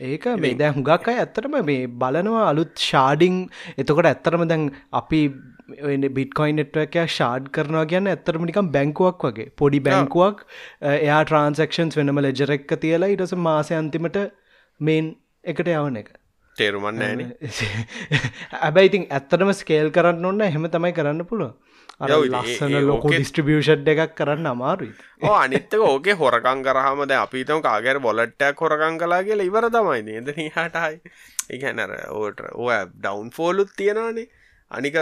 ඒක මේ දැන් හුඟක් අය ඇත්තටම මේ බලනවා අලුත් ෂාඩිං එතකොට ඇත්තරම දැන් අපි බිට්කොයින් නෙට්වක ෂාඩ් කරනවා කියන්න ඇත්තරම නිකම් බැංකුවක් වගේ. පොඩි බැංකුවක් එයා ට්‍රන්සක්ෂන්ස් වෙනම ලෙජරෙක්ක තියලා ඉටස මාසය අන්තිමට මේන් එකට යවන එක. තේරුමන්න ෑන. ඇබැයි ඉතින් ඇත්තටම ස්කේල් කරන්න ඔන්න එහෙම තමයි කරන්න පුළුව ලස්සන ලොකු ඩිස්ට්‍රිබියෂඩ් එකක් කරන්න අමාරුයි. අනිත්තක ඕකේ හොරකං කරහමද අපිතම කාගර බොලට්ටයක් හොරකං කලා කියලා ඉවර තමයි නේද හටයි එකනර ඕට ඕ ඩවන් ෆෝලුත් තියෙනවානේ. අනික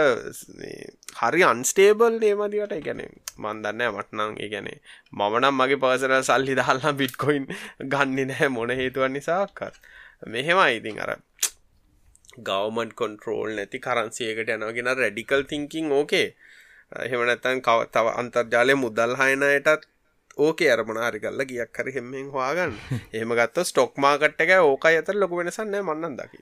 හරි අන්ස්ටේබල් නේමදිවට එකැන මන්දන්න මටනං ඒගැනේ මමනම් මගේ පර්සනල් සල්ලි දහල්ලා බිට්කොයින් ගන්න නෑ මොන හේතුවන් නිසාක්කත් මෙහෙම ඉතින් අර ගවමන් කොන්ට්‍රෝල් නැති කරන්සියකට යනගෙන රැඩිකල් තිංකින් ඕකේ එහෙමනැත්තන් කව තව අන්තර්ජාලය මුදල් හයනයටත් ඕකේ අරමන හරි කල්ල ගියක් හරි හෙම්මෙන් හවාගන්න එහෙම ගත්ත ස්ටොක් මාකට් එක ඕකයි අතර ලොක වෙනසන්න මන්නන් දකි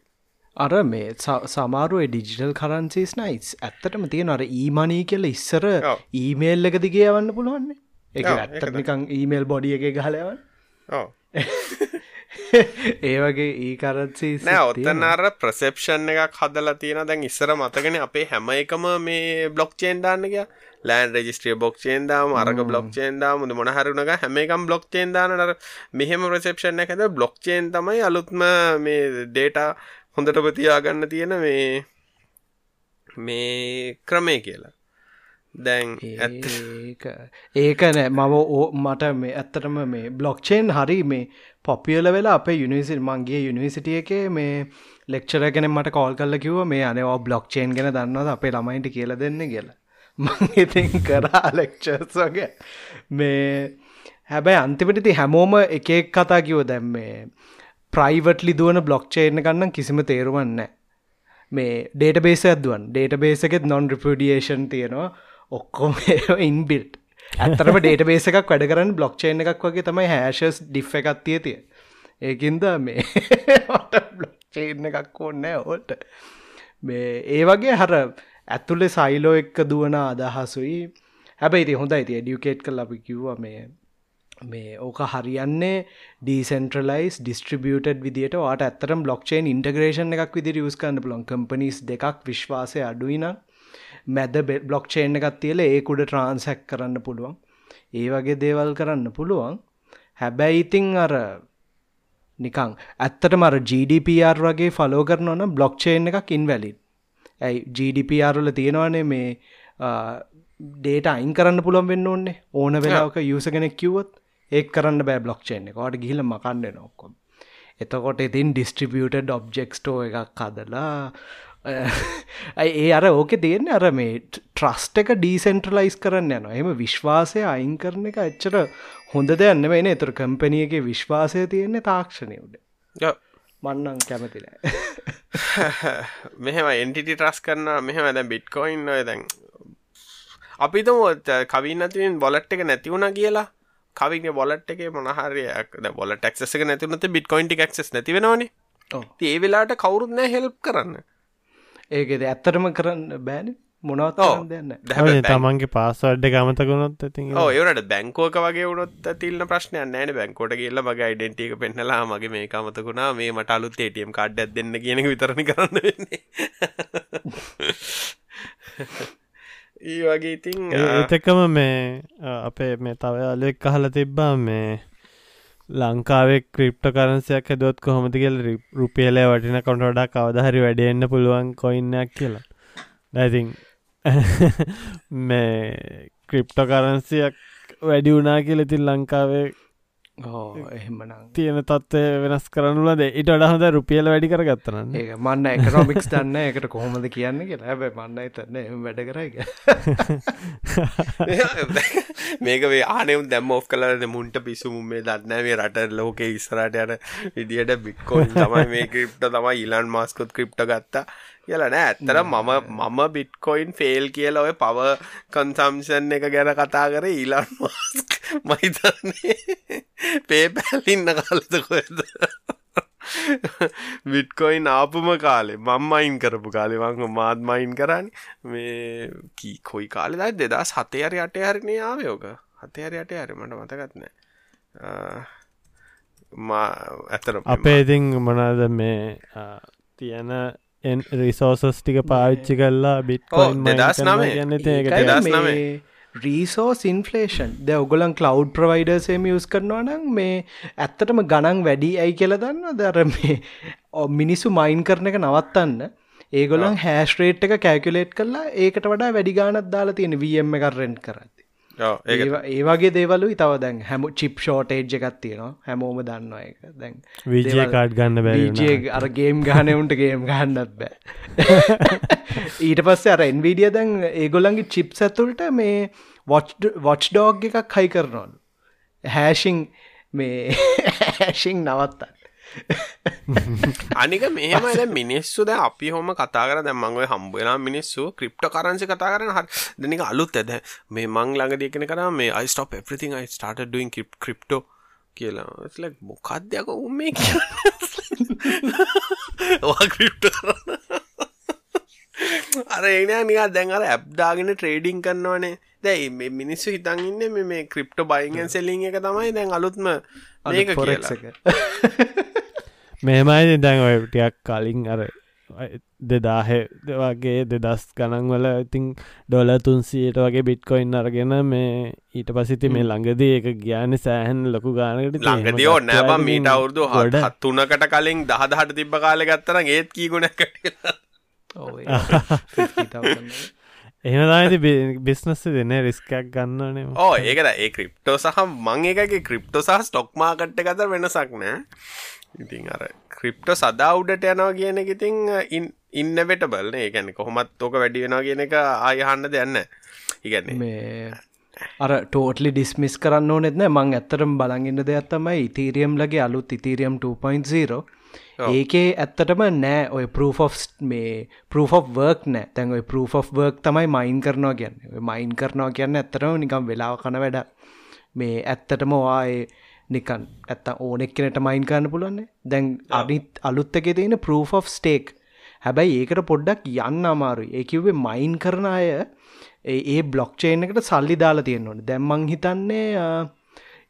අර මේ සමාරුව ඩිජිටල් කරන්සිස් නයිස් ඇත්තටම තියෙන අර ඊමනී කියල ඉස්සර. ඊමේල් එක දිගේ යවන්න පුළුවන්නේ? එක ඇත්තනිකං ඊමේල් බොඩිය එක ගහලයවන්න ඕ ඒ වගේ ඒ කරන්සිස් නෑ ඔත්තන්න අර ප්‍රසෙප්ෂන් එකක් හදලා තියෙන දැන් ඉස්සර මතගෙන අපේ හැම එකම මේ බ්ලොක් චේන් දාන්නක ලෑන් රජිස්ට්‍රිය බොක් චේන්දාම අරග බ්ලොක් චේන්දා මුද මොනහරුණක හැම එකම් බ්ලොක් චේන්දානට මෙහෙම ප්‍රසෙප්ෂන් එක ඇද බ්ලොක් චේන් තමයි අලුත්ම මේ ඩේට හොඳට ප්‍රතියාගන්න තියෙන මේ මේ ක්‍රමය කියලා. දැන් ඒක. ඒක නෑ. මම ඕ මට මේ ඇත්තටම මේ බ්ලොක්්චේන් හරි මේ පොපියල වෙලා අප යුනිසිල් මන්ගේ යුනිසිටිය එක මේ ලෙක්චර කෙන මට කෝල් කල්ල කිව මේ අනවා බ්ලොක්්චේන් ගැන දන්නවද? අපේ ළමයින්ට කියල දෙන්න කියලා. මං ඉතින් කරා ලෙක්චර්ස් වගේ. මේ හැබැයි අන්තිපටිති හැමෝම එකෙක් කතා කිව දැම් මේ ප්‍රයිවට්ලි දුවන බ්ලොක්්චේන ගන්න කිසිම තේරුවන්න මේ ඩේට බේස ඇදවන් ඩේට බේස එකෙත් නොන් රිපඩියේෂන් තියෙනවා. ඔක්කොම ඉන්බිල්ට් ඇතරම ඩේට බේස එකක් වැඩ කරන්න බ්ලොක්්චේන එකක් වගේ තමයි හැෂස් ඩිෆ් එකක් තිය තිය ඒකින්ද මේ බ්ලොක් චේන්න එකක් ඕන්නෑ ඕට මේ ඒ වගේ හර ඇතුළෙ සයිලෝ එක්ක දුවන අදහසුයි. හැබැයි ඉති හොඳ ඉති ඩියුකේට් කල් අපි කිව්ව මේ මේ ඕක හරියන්නේ ඩීසන්ට්‍රලයිස් ඩිස්ට්‍රිබියටඩ් විදිට වාට ඇතරම් බ්ලොක්්චේන් ඉන්ටග්‍රේෂන් එකක් විදි ියස් කන්න පුලොන් කම්පනිස් දෙකක් විශ්වාසය අඩුයින මැද බ්ලොක්්චේන් එකත් තියල ඒකුඩ ට්‍රන්සැක් කරන්න පුළුවන්. ඒ වගේ දේවල් කරන්න පුළුවන්. හැබැයි ඉතිං අර නිකං ඇත්තට මර GDPR වගේ ෆලෝ කරන ඕන බ්ලොක්්චේන් එකක් ඉන්වැලින් ඇයි? GDPRල තියෙනවානේ මේ ඩේට අයින් කරන්න පුළොන් වෙන්න ඕන්නේ ඕන වෙලාවක යුස කෙනෙක් කිව්වොත් ඒ කරන්න බෑ බ්ලොක්්චේන් කොට ගිහිල මකන්න නොක්කොම් එතකොට ඉතින් ඩිස්ට්‍රිබියටඩ් ඔබ්ජෙක්ස්ටෝ එකක් කදලා ඒ අර ඕක තියෙන අර මේ ට්‍රස්ට එක ඩීසෙන්ට්‍රලයිස් කරන්න යන එම විශ්වාසය අයින් කරන එක එච්චර හොඳ දෙයන්න වෙන එතුර කම්පනියගේ විශ්වාසය තියෙන්නේ තාක්ෂණයුඩ මන්නන් කැමතිනෑ මෙහෙම එන්ටිටි ට්‍රස් කරන්න මෙහෙම දැ බිට්කොයින් දැන් අපිතම කවින් අතින් බොලට් එක නැතිවුණ කියලා. කවිගේ බොලට් එක මොනහරයක් බොල ටක්සක නැතිවනත බිට්කොයින්ටි ක්ස් නැතිවෙනවානේ ඒ වෙලාට කවුරුත් නෑ හෙල්ප් කරන්න ඒකෙද ඇත්තරම කරන්න බෑන. මොනවත් දන්න තමන්ගේ පාසවඩ්ඩ ගමතකුණොත් ඇති ඒවට බැංකෝක වගේ වුණොත් තිල්න්න ප්‍රශ්නය නෑන බැංකෝට කියල්ල මගේ යිඩෙන්ටික පෙන්නලා මගේ මේ කමතකුණා මේ මට අලුත් ඒටම් කාඩ්ඩක් දෙන්න කියන විතරණ කරන්න වෙන්නේ. ඒ වගේ ඉතින් ඒතකම මේ අපේ මේ තව අලෙක් කහල තිබ්බා මේ ලංකාවේ ක්‍රිප්ට කරන්සයක් හැදොත් කොහොමතිකල් රුපියල වටින කොටඩා කවදහරි වැඩෙන්න්න පුළුවන් කොයින්නයක් කියලා. නැතින් මේ ක්‍රිප්ට කරන්සියක් වැඩි වුනා කියල ඉතින් ලංකාවේ එහෙමනම්. තියෙන තත්වය වෙනස් කරනුලද ඉට අඩහද රුපියල වැඩි කරගත්තන ඒ මන්න එකනොමික්ස් දන්න එකට කොහොමද කියන්න කියලා. හැබ මන්න තන්න වැඩ කරයි මේක වේ ආනෙම් දැම් ෝ් කලන මුන්ට පිසුමුම් මේ දන්නවේ රට ලෝක ඉස්රට යන විදිට බික්කෝන් තමයි මේ ක්‍රිප්ට තමයි ඉලන් මාස්කොත් ක්‍රිප්ට ගත්තා කියලා නෑ. ඇත්තර මම මම බිට්කොයින් ෆේල් කියල ඔය පව කන්සම්ෂන් එක ගැන කතා කර ඊලන් මහිතන්නේ පේපැල්ඉන්න කාලත කොද විට්කොයින් ආපුම කාලේ මං අයින් කරපු කාලේ. මං මාත් මයින් කරන්න මේ කී කොයි කාලෙදයි දෙදා සතයර යට හරිනේ ආවයෝක හතයර යට හරි මට මතකත්නෑ ඇතර අපේ ඉතිං මොනද මේ තියන රිසෝසස් ටික පාවිච්චි කල්ලා බිට්කොයින් දෙදස් නම ගන්න රීසෝස් ඉන්ෆලේෂන් ද ඔගොලන් කලව් ප්‍රවයිඩර්සේම යස් කරනවා නම් මේ ඇත්තටම ගණන් වැඩි ඇයි කියල දන්න දර මේ මිනිස්සු මයින් කරන එක නවත්තන්න. ඒගොලන් හැස්ට්‍රේට් එක කැකුලේට් කරලා ඒකට වඩා වැඩි ගානත් දාලා තියෙන වම් එක රෙන්ට් කරත් ඒ වගේ දේවලු තව දැන් හැම චිප් ෂෝටේජ් එකත් තියෙනවා. හැමෝම දන්නවා එක දැන් විජය කාඩ් ගන්න බැ අර ගේම් ගානවුන්ට ගේම් ගන්නත් බෑ. ඊට පස්සේ අර එන්විඩිය දැන් ඒගොල්ලන්ගේ චිප් ඇතුල්ට මේ වොච් ඩෝග් එකක් හයි කරනවලු හැෂිං මේ හැෂිං නවත්තන්න අනික මෙහම ද මිනිස්සු ද අපි හොම කතා කර දැම්මංගව හම්බවෙලා මිනිස්සු ක්‍රිප්ට කරන්සි කතා කරන හ දෙනික අලුත් ඇද මේ මං ළඟදයකෙන කර මේ අයිස්ටප් everything I started doing crypto කියලා. මොකක්දයක උම්මේ කිය ක්‍රිප්ට අර එන නිකා දැන් අර ඇබ්දාගෙන ට්‍රේඩිං කරන්නවනේ දැයි මේ මිනිස්සු හිතන් ඉන්න මේ ක්‍රිප්ට බයිගෙන් සෙලිං එක තමයි දැන් අලුත්ම මේක කියලා මෙහෙමයි දැන් ඔය ටියක් කලින් අර දෙදාහ වගේ දෙදස් ගණන්වල ඉතිං ඩොල තුන්සියට වගේ බිට්කොයින් අරගෙන මේ ඊට පසිති මේ ළඟදී එක ග්‍යාන සෑහන් ලොකු ගානකට. ළඟදී ඕ නෑබ මීට අවුරදු හට තුනකට කලින් දහදහට තිබ්බ කාල ගත්තර ඒත් කීගුණක් එහෙනදාති බිස්නස්ස දෙන රිස්කයක් ගන්නනේ ඕ ඒකද ඒ ක්‍රිප්ටෝ සහ මං එකගේ ක්‍රිප්ටෝ සහ ස්ටොක්මාකට්ට ගත වෙනසක් නෑ ඉතින් අර ක්‍රිප්ට සදා උඩට යනවා කියන එක ඉතින් ඉන්න වෙටබල් ඒ ගැන කොහොමත් ඕක වැඩි වෙනවා කියන එක ආයහන්න දෙන්න ඉගැන්නේ මේ අර ටෝටලි ඩිස්මිස් කරන්න ඕනෙත්න මං ඇත්තරම් බලගන්න දෙයක් තමයි ඉතීරියම් ලගේ අලුත් ඉතීරියම් 2.0 ඒකේ ඇත්තටම නෑ ඔය ප්‍රෝෆ් මේ ප්‍රෝෆ් වර්ක් නෑ තැන් ඔය ප්‍රෝෆ් වර්ක් තමයි මයින් කරනවා කියන්න. මයින් කරනවා කියන්න ඇත්තරම නිකම් වෙලාව කන වැඩ මේ ඇත්තටම වායේ නිකන් ඇත්ත ඕනෙක් කෙනට මයින් කරන්න පුළුවන්නේ දැන් අනිත් අලුත් එක තියෙන ප්‍රoof of ස්ටේක් හැබැයි ඒකට පොඩ්ඩක් යන්න අමාරුයි. ඒකිවේ මයින් කරන අය ඒ බ්ලොක්්චේන් එකට සල්ලි දාලා තියෙන්න්නවන දැම්මං හිතන්නේ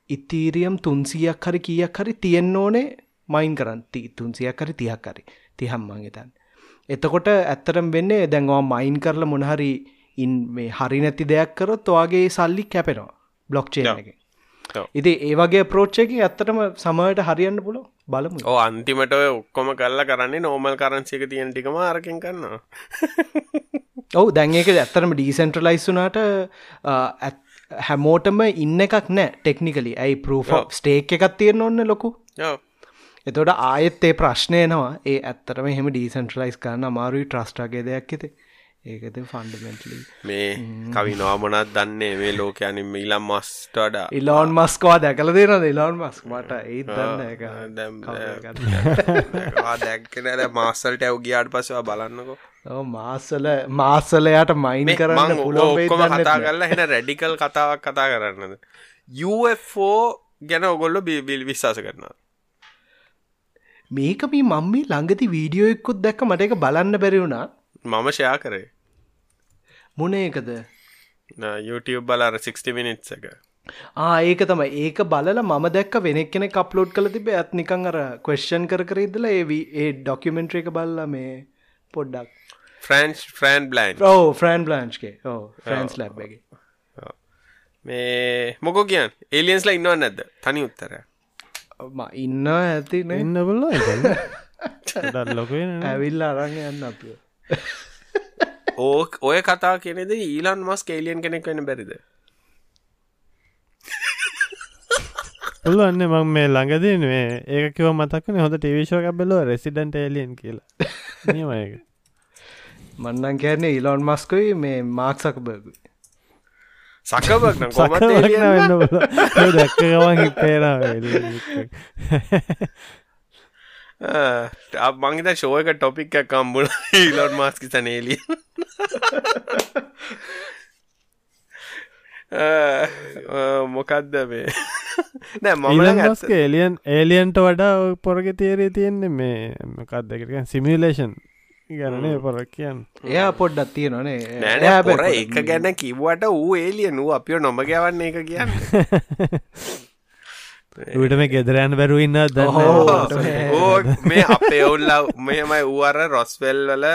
ඉතීරියම් තුන්සියක් හරි කියක් හරි තියෙන්න ඕනේ මයින් කරන්ති තුන්සියක් හරි තියක් හරි. තිහම්මං හිතන්න. එතකොට ඇත්තරම් වෙන්නේ දැන්වා මයින් කරල මොනහරි ඉන් මේ හරි නැති දෙයක් කරොත් ඔයාගේ සල්ලි කැපෙනවා බ්ලොක්්චේන එක ඉති ඒවගේ ප්‍රෝච්චක ඇත්තටම සමයට හරියන්න පුල බලමු. ඕ අන්තිමට ඔක්කොම කල්ල කරන්නේ නෝමල් කරන්සික තියන් ටිකම අරකින් කරන්න ඔවු දැන් ඒක ඇත්තරම ඩීසන්ට්‍රලයිස් වුනාට හැමෝටම ඉන්න එකක් නෑ ටෙක්නිකලි ඇයි පරෝ ස්ටේක් එකක් තියෙන ඔන්න ලොකු? එතොට ආයෙත් ඒ ප්‍රශ්නයනවා ඒ ඇත්තරම එහෙම ඩීසන්ට්‍රලයිස් කරන්න අමාරුයි ට්‍රස්ටාගේ දෙයක් ඇති ඒකද ෆන්ඩමෙන්ටලි මේ කවි නොවමනත් දන්නේ මේ ලෝකයනින් ඉලම් මස්ට වඩා. ඉලෝන් මස්කවා දැකල දෙනද ඉලෝන් මස් මට ඒත් දන්න දැක්කන මාසල්ට ඇව් ගියාට පසවා බලන්නකෝ. මාසල මාසලයට මයින් කරන්න ඔක්කොම කතා කරලා හෙන රැඩිකල් කතාවක් කතා කරන්නද? UFෝ ගැන ඔගොල්ල බිල් විශ්වාස කරනවා මේක මේ මම්මි ළඟති වීඩියෝ එක්කුත් දැක්ක මට එක බලන්න බැරිවුණා මම ෂයා කරේ මොන එකද? YouTube බලාර 60 මිනිට්ස එක. ඒක තම ඒක බලල මම දැක් වෙනෙක් කෙන කප්ලෝඩ් කළ තිබ ඇත් නිකං අර කවස්්න් කර කරඉදල ඒ ඒ ඩොක්කමෙන්ට්‍ර එක බල්ල මේ පොඩ්ඩක්. ෆ්‍රන්ච් ෆ්‍රන් බ්ලයින් ඕ ෆ්‍රන් බ්ලන්්ගේ ඕ ෆ්‍රන්ස් ලැබ්ගේ මේ මොකෝ කියන් ඒලියන්ස්ලා ඉන්නව නැද්ද? තනි උත්තර ඉන්න ඇති ඉන්න බල්ල ලොක ඇවිල්ල අරං යන්න අපිය ඕ ඔය කතා කෙනෙද ඊලන් මස් කේලියන් කෙනෙක් වෙන බැරිද? පුළුවන්න මං මේ ළඟදී මේ. ඒක කිව මතක්න හොඳ ටිවිශෝක බැලෝ රෙසිඩන්ට එලියන් කියලා. නියමයක මන්නන් කියන්නේ ඉලොන් මස්කොයි මේ මාක්සක බර්ගුයි සකබක් කොම දැක්ක ගමන් හිපේරා මංගත ශෝයක ටොපික් කම්බුල ඉලොන් මාස්කි සනේලිය මොකක්ද මේ නෑ මම එලියන් ඒලියන්ට වඩා පොරග තේරේ තියෙන්නේ මේ මොකක් දෙකට සිමිලේෂන් ගැනේ පොර කියන්න එයා පොඩ්ඩත් තියෙනනේ නෑ පොර එක ගැන කිව්වට ඌ ඒලියන් වූ අපිෝ නොමගවන්න එක කියන්න ට මේ ගෙදරයන්න බැරුවන්න දන්න මේ අපේ ඔවුල්ලා මෙමයි වූවර රොස්වෙල් වල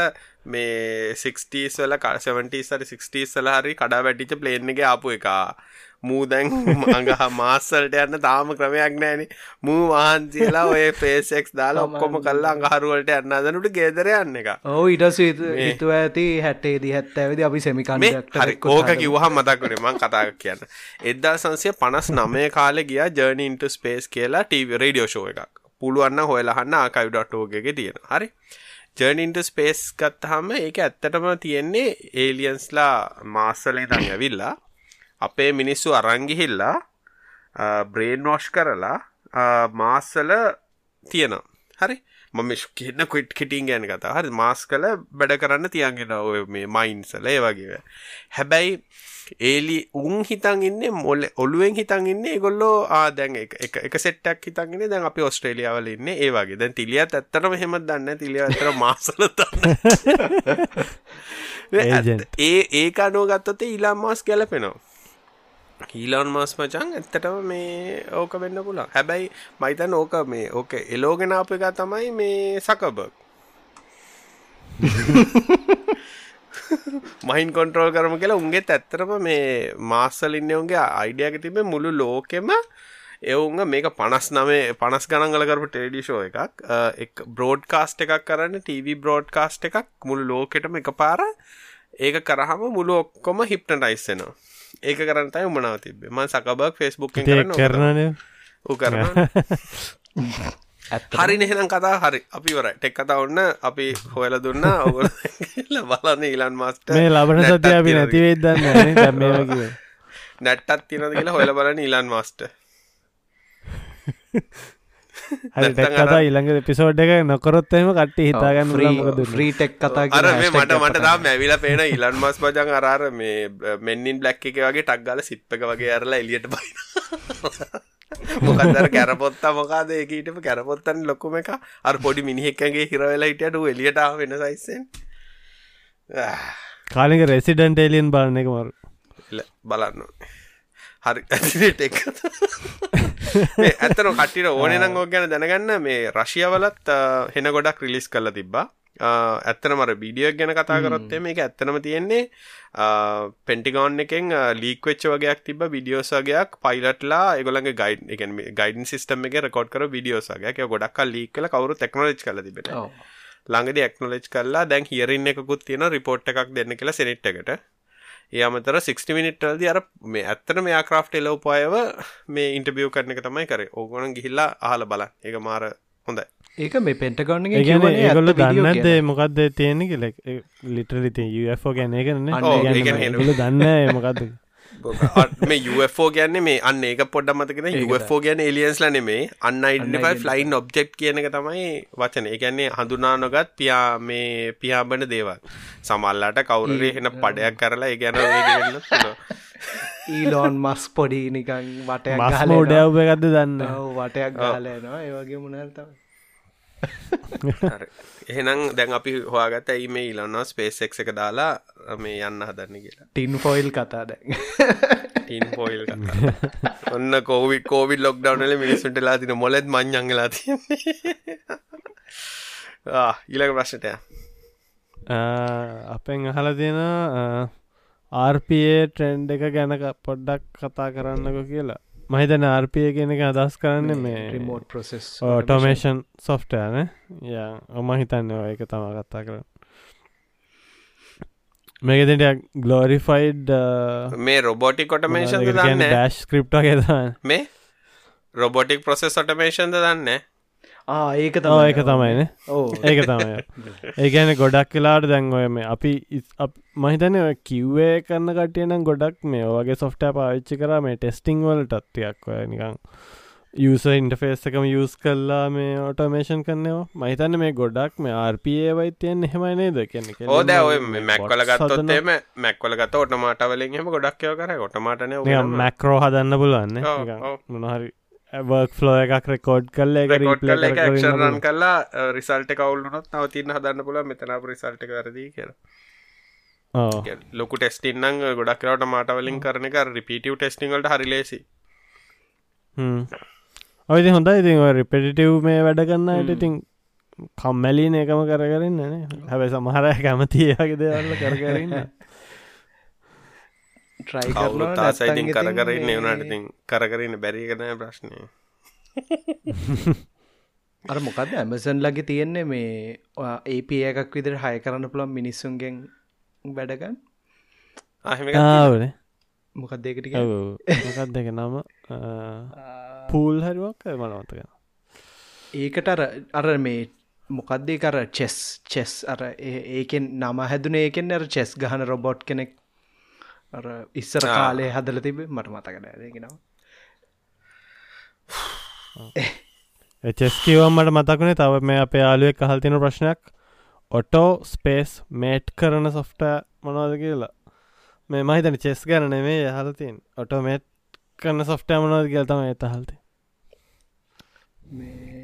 මේ 60ස් වල කසවටස් හරි 60ස් සල හරි කඩා වැටිච ප්ලේන් එක ආපු එකා මූ දැන් අඟහ මාස්සල්ට යන්න තාම ක්‍රමයක් නෑන. මූ වහන්සේලා ඔය පේසෙක්ස් දාලා ඔක්කොම කල්ලා අඟහරුවලට යන්න. දනට ගෙදර යන්න එක. ඕ ඉටස හිතුව ඇති හැටේදී හැත්ත ඇවිදි අපි සෙමිකන්ඩක් හරි ඕක කිව්හම් මතක්කනේ මං කතා කියන්න. එදදා සංසය පනස් නමය කාලෙ ගියා ජර්නීන්ට ස්පේස් කියලා ටීව රඩියෝ ෂෝ එකක්. පුළුවන්න හොයලහන්න ආකයිඩටෝගේ තියෙන හරි. ජර්නින්ට ස්පේස් ගත්තහම ඒක ඇත්තටම තියෙන්නේ ඒලියන්ස්ලා මාස්සලේ දං ඇවිල්ලා අපේ මිනිස්සු අරංගිහිල්ලා බ්‍රේන් වොෂ් කරලා මාස්සල තියෙනවා. හරි? මම කියන්න කොයිට් කිටින් ගැන කතා හරි? මාස් කල බැඩ කරන්න තියන්ගෙන ඔය මේ මයින්සල ඒ වගේ. හැබැයි ඒලි උන් හිතන් ඉන්න මොල්ල ඔළුවෙන් හිතන් ඉන්න ගොල්ලෝ ආදැන් එක සෙට්ටක් හිතන්ගෙන දැන් අපි ඔස්ට්‍රේලියාවල ඉන්න. ඒ වගේ. දැන් තිලියත් ඇත්තටම හෙම දන්න තිලිය ඇතර මාසල ඒ ඒක අනෝ ගත්තතේ ඉලාම් මාස් ගැලපෙනවා ඊලොන් මස් මචන් ඇත්තටම මේ ඕක වෙන්න පුලා හැබැයි මයිතන් ඕක මේ ඕක එලෝගෙන අප එක තමයි මේ සකබක් මහින් කොන්ට්‍රෝල් කරම කියලා උන්ගේ ඇත්තරම මේ මාස්සලින්න ඔුන්ගේ අයිඩියක තිබේ මුළු ලෝකෙම එවුන්ග මේක පනස් නමේ පනස් ගණන්ගල කරපු ටෙඩිෂෝ එකක්. එක් බ්‍රෝඩ් කාස්ට එකක් කරන්න TV බ්‍රෝඩ් කාස්ට එකක් මුළු ලෝකෙටම එක පාර ඒක කරහම මුළු ඔක්කොම හිප්ටටයිස්සෙනවා ඒක කරන්නතයි උමනාව තිබේ ම සකබක් ෆෙස්බුක් කරන ඌ කරන හරි නෙහෙනම් කතා හරි. අපි වර ටෙක් කතා ඔන්න අපි හොයල දුන්න ඔගොල බලන්න ඊලන් මස්ට මේ ලබන සති අපි නැතිවේදන්න නැට්ටත් තියනද කියලා හොයල බලන්න ඊලන් මස්ට කතා ඉළඟ පිසෝඩ් එක නොකොරොත්තම කට හිතාගන්න ්‍රීටෙක් කතා අර මට මට තාම ඇවිල පේන ඉලන් මස් පජන් අරාර මේ මෙන්නින් බ්ලක් එක වගේ ටක්ගල සිප්පක වගේ අරලා එලියට බයි මොකදර කැරපොත්තා මොකාද ඒකීටම කැරපොත්තන් ලොකුම එක අර පොඩි මිනිහෙක්කගේ හිරවෙලා හිටියට එලියට වෙන සයිස්සෙන් කාලික රෙසිඩන්ට එලියන් බලන්න එක මරු. බලන්න හරි. එක් ඇතන කටිට ඕනනම් ඕ ගැන දැනගන්න. මේ රශියවලත් හෙන ගොඩක් රිලිස් කල තිබ්බා. ඇත්තන මර බිඩියක් ගැන කතා කරොත්තේ මේක ඇත්තනම තියෙන්නේ පෙන්ටිගෝන් එකෙන් ලීක්වෙච්ච වගේයක් තිබ විඩියෝසගයක් පයිලටලා එගොලගේ ගයිඩ් එක ගයිඩන් සිස්ටම එක රකොඩ් කර විඩියෝසගයක් ගොඩක් ලීක් කල කවරු ටෙක්නෝලජ් කල තිබෙට ළඟදි එක්නොලෙජ් කල්ලා දැන් හියරින් එකකුත් තියෙන රිපෝට් එකක් දෙන්න කියලා සෙනෙට් එකට ඒ අමතර 60 මිනිට්වලදී අර මේ ඇත්තට මේ ආක්‍රාෆ්ට් එලවපුවයව මේ ඉන්ටර්වියු කරන එක තමයි කරේ. ඕගොල්ලන් ගිහිල්ලා අහලා බලන්න. ඒක මාර හොඳයි. ඒක මේ පෙන්ටගොන්න ඒගොල්ල දන්නද මොකක්ද තියෙන කියල ලිටරලිති ගැන එකන ගොල දන්න මොකක්ද මේ UFෝ ගැන්නේ මේ අන්න ඒක පොඩ්ඩ මතකෙන UFෝ ගැන එලියන්ස් ලනෙමේ අන්න ඉඩෆයි ෆ්ලයින් ඔබ්ජෙක්් කියන එක තමයි වචන. ඒගැන්නේ හඳුනානොගත් පියා මේ පියාබන දේවල්. සමල්ලාට කවුරේ එන පඩයක් කරලා ඒ ගැන ඊලෝන් මස් පොඩි නිකන් වටයක් මෝඩයව් එකක්ද දන්න? වටයක් ගාලයනවා ඒවගේ මුණල්තම එහෙනම් දැන් අපි හවාගත ඇයි මේ ඉලන්නවා ස්පේසෙක් එක දාලා මේ යන්න හදන්න කියලා. ටින් ෆොයිල් කතා දැන්. ටින් ෆොයිල් ඔන්න කෝවි කෝවිල් ලොක්ඩවනල මිනිසුන්ටලා තින මොලෙත් මං්ඥංගලා තියන්නේ. ඊළඟ ප්‍රශ්නටය අපෙන් අහල තියෙන ආර්පයේ ට්‍රෙන්ඩ් එක ගැන පොඩ්ඩක් කතා කරන්නක කියලා මහිතන ආර්පය කියන එක අදස් කරන්න මේ රිමෝට් ප්‍රසෙස් ඕටෝමේෂන් සොෆ්ටයන ය ඔම හිතන්න ඒක තම කත්තා කරන්න මේකතට ගලෝරිෆයිඩ් මේ රොබෝටික් ඔටමේෂන් දන්න? ඩස් ක්‍රප්ට ගෙතන්න මේ රොබෝටික් ප්‍රසෙස් ඔටමේෂන්ද දන්න ඒක තම ඒක තමයින ඒක තමයි. ඒගැන ගොඩක් කලාට දැන්ඔය මේ අපි මහිතන කිව්වේ කරන්න කටියනම් ගොඩක් මේ වගේ සොෆ්ට පාවිච්චි කර මේ ටෙස්ටිං වල ටත්තියක් ඔය නිකං යස ඉන්ටෆේස් එකම යස් කල්ලා මේ ඔටෝමේෂන් කරනවා. මහිතන්න මේ ගොඩක් මේ ආර්පේ වයිතයන් එහෙමයි නේද? කියන්නේ ඕද ඔය මැක්වල ගත්තොත්තේම මැක්වල ගත ඔටමාට වලින් එම ගොඩක්යව කර. ඔටමාටන මැක්‍රෝ හදන්න පුලන්න මොනහරි වර්ක් ෆ්ලෝ එකක් රෙකෝඩ් කල්ල එක ක්ෂරන් කල්ලා රිසල්ට කවුල්ලුනොත් නවතින්න හදන්න පුල මෙතන රිසල්ට කරදී කියලා. ලොකු ටෙස්ටින්න්න ගොඩක් කරවට මාටවලින් කරන එක රිපිටව ටෙස්ටිංගලට හරිලේසි ඔයිති හොඳ ඉතින් රිපෙටිටව් මේ වැඩ කන්නට ඉතින් කම්මැලීන එකම කරගරන්න හැබැ සමහර කැමතියගේ දෙවල්ල කරගරන්න ට්‍රයි කවුලුත් ආසයිතින් කරකරන්න වුණට ඉතින් කරකරන්න බැරිගන ප්‍රශ්නය අර මොකද ඇමසන් ලගේ තියෙන්නේ මේ ඒප එකක් විදිර හය කරන්න පුළන් මිනිස්සුන්ගෙන් වැඩගන්න ආවන මොකක් දෙකට මොකක් දෙක නම? පූල් හරිවක් මනවතක ඒකට අර අර මේ මොකක්දේ කර චෙස් චෙස් අර ඒකෙන් නම හැදුන ඒකෙන් අර චෙස් ගහන රොබොට් කෙනෙක් ඉස්සර කාලේ හදල තිබ මට මතකට දෙගෙනවා චෙස්කිවම් මට මතකුණේ තව මේ අපේ යාලුවෙක් අහල් තින ප්‍රශ්නයක්. ඔටෝ ස්පේස් මේට් කරන සොෆ්ට මොනවද කියලා. මේ මහිතන චෙස් ගැන නෙමේ යහලතින් ඔටෝමේට් කරන සොෆ්ට මනවද කියල්තම ඇත හල්ති